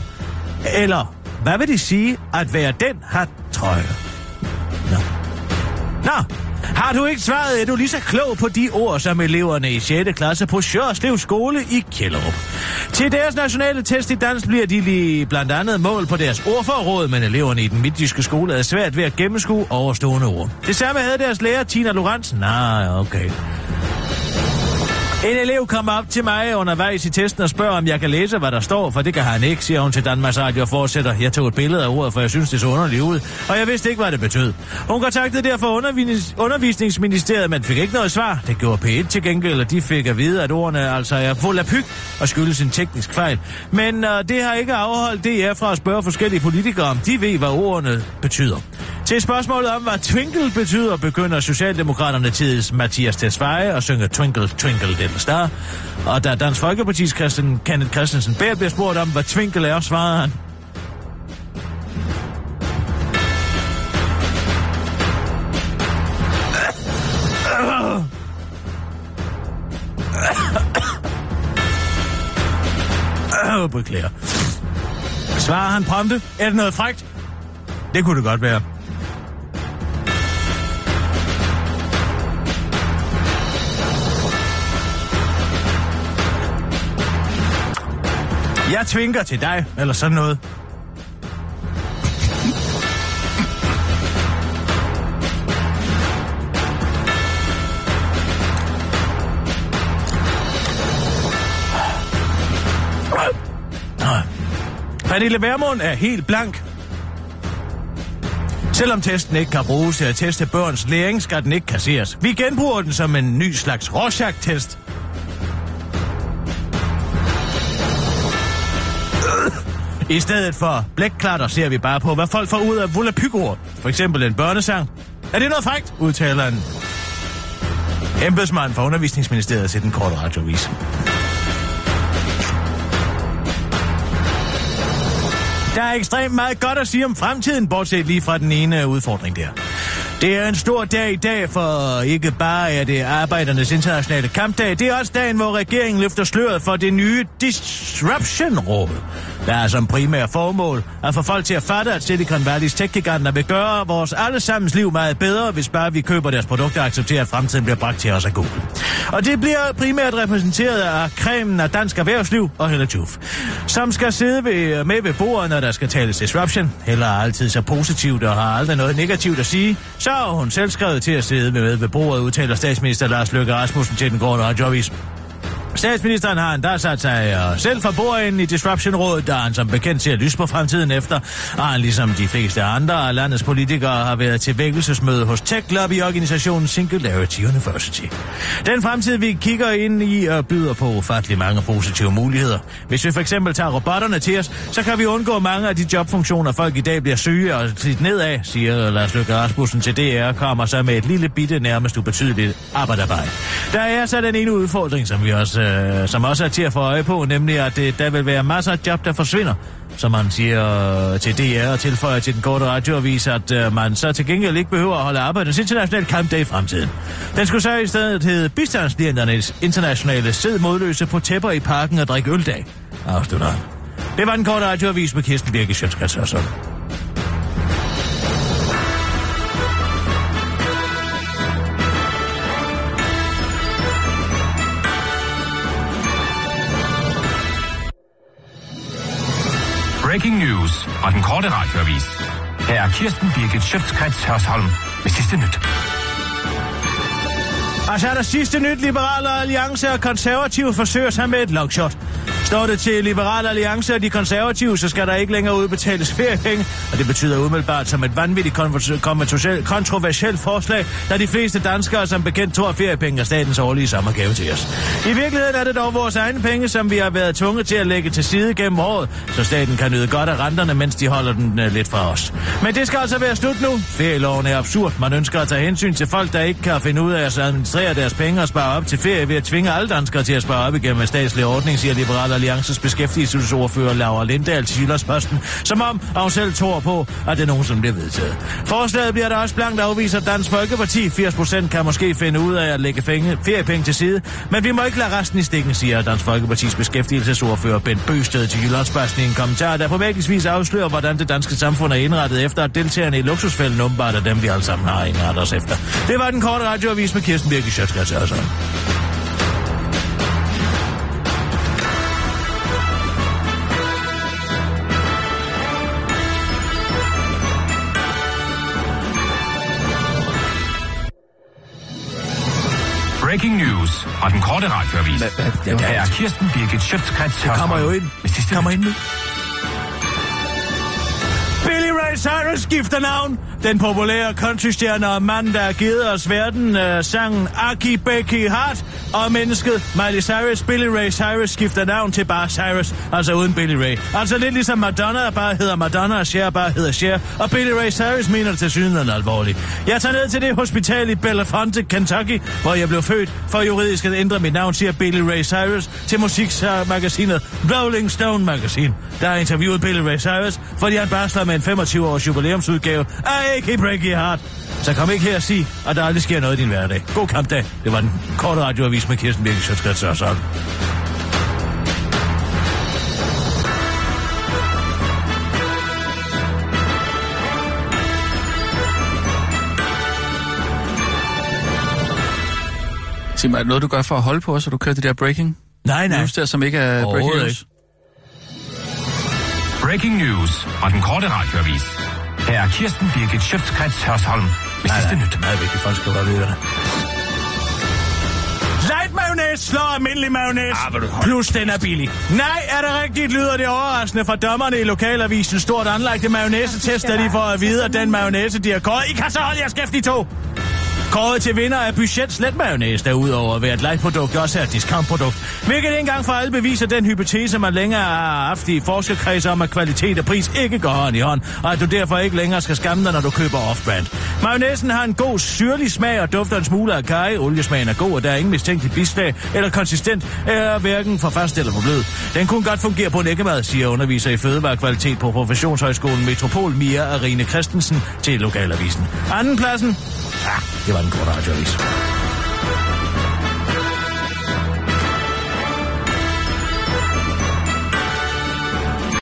Eller hvad vil det sige at være den hat trøje? Nå. Nå, har du ikke svaret, er du lige så klog på de ord, som eleverne i 6. klasse på Sjørslev skole i Kjellerup. Til deres nationale test i dans bliver de lige blandt andet mål på deres ordforråd, men eleverne i den midtjyske skole er svært ved at gennemskue overstående ord. Det samme havde deres lærer Tina Lorentzen. Nej, okay. En elev kommer op til mig undervejs i testen og spørger, om jeg kan læse, hvad der står, for det kan han ikke, siger hun til Danmarks Radio og fortsætter. Jeg tog et billede af ordet, for jeg synes, det så underligt ud, og jeg vidste ikke, hvad det betød. Hun kontaktede derfor undervis- undervisningsministeriet, men fik ikke noget svar. Det gjorde P1 til gengæld, og de fik at vide, at ordene altså er fuld af pyg og skyldes en teknisk fejl. Men uh, det har ikke afholdt DR fra at spørge forskellige politikere, om de ved, hvad ordene betyder. Til spørgsmålet om, hvad twinkle betyder, begynder Socialdemokraterne tids Mathias Tesfaye at synge Twinkle, Twinkle, Little Star. Og da Dansk Folkeparti's Christian, Kenneth Christensen Bær bliver spurgt om, hvad twinkle er, svarer han. Beklager. Svarer han prompte? Er det noget frægt? Det kunne det godt være. Jeg tvinker til dig, eller sådan noget. Pernille Vermund er helt blank. Selvom testen ikke kan bruges til at teste børns læring, skal den ikke kasseres. Vi genbruger den som en ny slags Rorschach-test. I stedet for blækklatter ser vi bare på, hvad folk får ud af volapykord. For eksempel en børnesang. Er det noget frækt, udtaler en embedsmand fra undervisningsministeriet til den korte radiovis. Der er ekstremt meget godt at sige om fremtiden, bortset lige fra den ene udfordring der. Det er en stor dag i dag, for ikke bare er det arbejdernes internationale kampdag, det er også dagen, hvor regeringen løfter sløret for det nye Disruption-råd. Der er som primær formål at få folk til at fatte, at Silicon Valley's tech vil gøre vores allesammens liv meget bedre, hvis bare vi køber deres produkter og accepterer, at fremtiden bliver bragt til os af Google. Og det bliver primært repræsenteret af kremen af dansk erhvervsliv og Hella Tuf, som skal sidde ved, med ved bordet, når der skal tales disruption. Heller altid så positivt og har aldrig noget negativt at sige, så har hun selv skrevet til at sidde med ved bordet, udtaler statsminister Lars Løkke Rasmussen til den gårde radioavis. Statsministeren har endda sat sig uh, selv for bordenden i Disruption-rådet, der han som bekendt ser lys på fremtiden efter, og han ligesom de fleste andre af landets politikere har været til vækkelsesmøde hos tech-lobby-organisationen Singularity University. Den fremtid, vi kigger ind i, uh, byder på ufattelig mange positive muligheder. Hvis vi for eksempel tager robotterne til os, så kan vi undgå mange af de jobfunktioner, folk i dag bliver syge og slidt nedad, siger Lars Løkke Rasmussen til DR, kommer så med et lille bitte, nærmest ubetydeligt arbejde. Der er så den ene udfordring, som vi også øh, som også er til at få øje på, nemlig at det, der vil være masser af job, der forsvinder. Som man siger til DR og tilføjer til den korte radioavis, at øh, man så til gengæld ikke behøver at holde arbejde internationale kampdag i fremtiden. Den skulle så i stedet hedde bistandsklienternes internationale sid modløse på tæpper i parken og drikke øldag. Afslutter. Det var den korte radioavis med Kirsten Birke Sjøtskrets news og den korte radioavis. Her er Kirsten Birgit Schøtzgrads Hørsholm med sidste nyt. Og så er der sidste nyt. Liberale Alliance og konservative forsøger sig med et longshot. Står det til Liberale Alliance og de konservative, så skal der ikke længere udbetales feriepenge, og det betyder umiddelbart som et vanvittigt kontroversielt forslag, da de fleste danskere som bekendt tror, at feriepenge er statens årlige sommergave til os. I virkeligheden er det dog vores egne penge, som vi har været tvunget til at lægge til side gennem året, så staten kan nyde godt af renterne, mens de holder den øh, lidt fra os. Men det skal altså være slut nu. Ferieloven er absurd. Man ønsker at tage hensyn til folk, der ikke kan finde ud af at administrere deres penge og spare op til ferie ved at tvinge alle danskere til at spare op igennem en statslig ordning, siger Liberal Alliances beskæftigelsesordfører Laura Lindahl til Jyllandsposten, som om at hun selv tror på, at det nogensinde bliver vedtaget. Forslaget bliver der også blankt afvist af Dansk Folkeparti. 80% kan måske finde ud af at lægge fænge, feriepenge til side, men vi må ikke lade resten i stikken, siger Dansk Folkepartis beskæftigelsesordfører Bent Bøsted til Jyllandsposten i en kommentar, der på vis afslører, hvordan det danske samfund er indrettet efter, at deltagerne i luksusfælden åbenbart er dem, vi alle sammen har indrettet os efter. Det var den korte radioavis med Kirsten Birke Sjøtskrets Breaking news fra den korte radioavis. Hvad- hvad- det Her er. Kirsten Birgit Schøtzgrads Hørsholm. kommer jo ind. Sidste Kommer ind nu. Billy Ray Cyrus skifter navn. Den populære countrystjerne og mand, der har givet os verden øh, sangen Aki Becky Hart og mennesket Miley Cyrus. Billy Ray Cyrus skifter navn til bare Cyrus, altså uden Billy Ray. Altså lidt ligesom Madonna bare hedder Madonna og Cher bare hedder Cher. Og Billy Ray Cyrus mener det til synligheden alvorligt. Jeg tager ned til det hospital i Belafonte, Kentucky, hvor jeg blev født for juridisk at ændre mit navn, siger Billy Ray Cyrus til musikmagasinet Rolling Stone Magazine. Der har interviewet Billy Ray Cyrus, fordi han barsler med en 25-års jubilæumsudgave af AK Break Your Heart. Så kom ikke her og sig, at der aldrig sker noget i din hverdag. God kampdag. Det var den korte radioavis med Kirsten Birke Sjøtskrets og sådan. Sig mig, er det noget, du gør for at holde på, så du kører det der breaking Nej, nej. news der, som ikke er breaking news? Breaking news fra den korte radioavis. Her er Kirsten Birgit Schøtzgrads Hørsholm med Nej, sidste nej. nyt. Meget vigtigt, folk skal bare vide det. Light mayonnaise slår almindelig mayonnaise. Ah, plus den er billig. Nej, er det rigtigt, lyder det overraskende fra dommerne i lokalavisen stort anlagte mayonnaise-test, da de får at vide, at den mayonnaise, de har kåret... I kan så holde jeres skæft, de to! Kåret til vinder af budget slet mayonnaise, der udover at være et light-produkt også er et discountprodukt. Hvilket engang for alle beviser den hypotese, man længere har haft i forskerkredse om, at kvalitet og pris ikke går hånd i hånd, og at du derfor ikke længere skal skamme dig, når du køber off-brand. Mayonnaisen har en god syrlig smag og dufter en smule af kaj. Oliesmagen er god, og der er ingen mistænkelig bislag eller konsistent, er hverken for fast eller for blød. Den kunne godt fungere på en æggemad, siger underviser i fødevarekvalitet på Professionshøjskolen Metropol Mia Arine Christensen til Lokalavisen. Anden pladsen? Ja, det var den korte.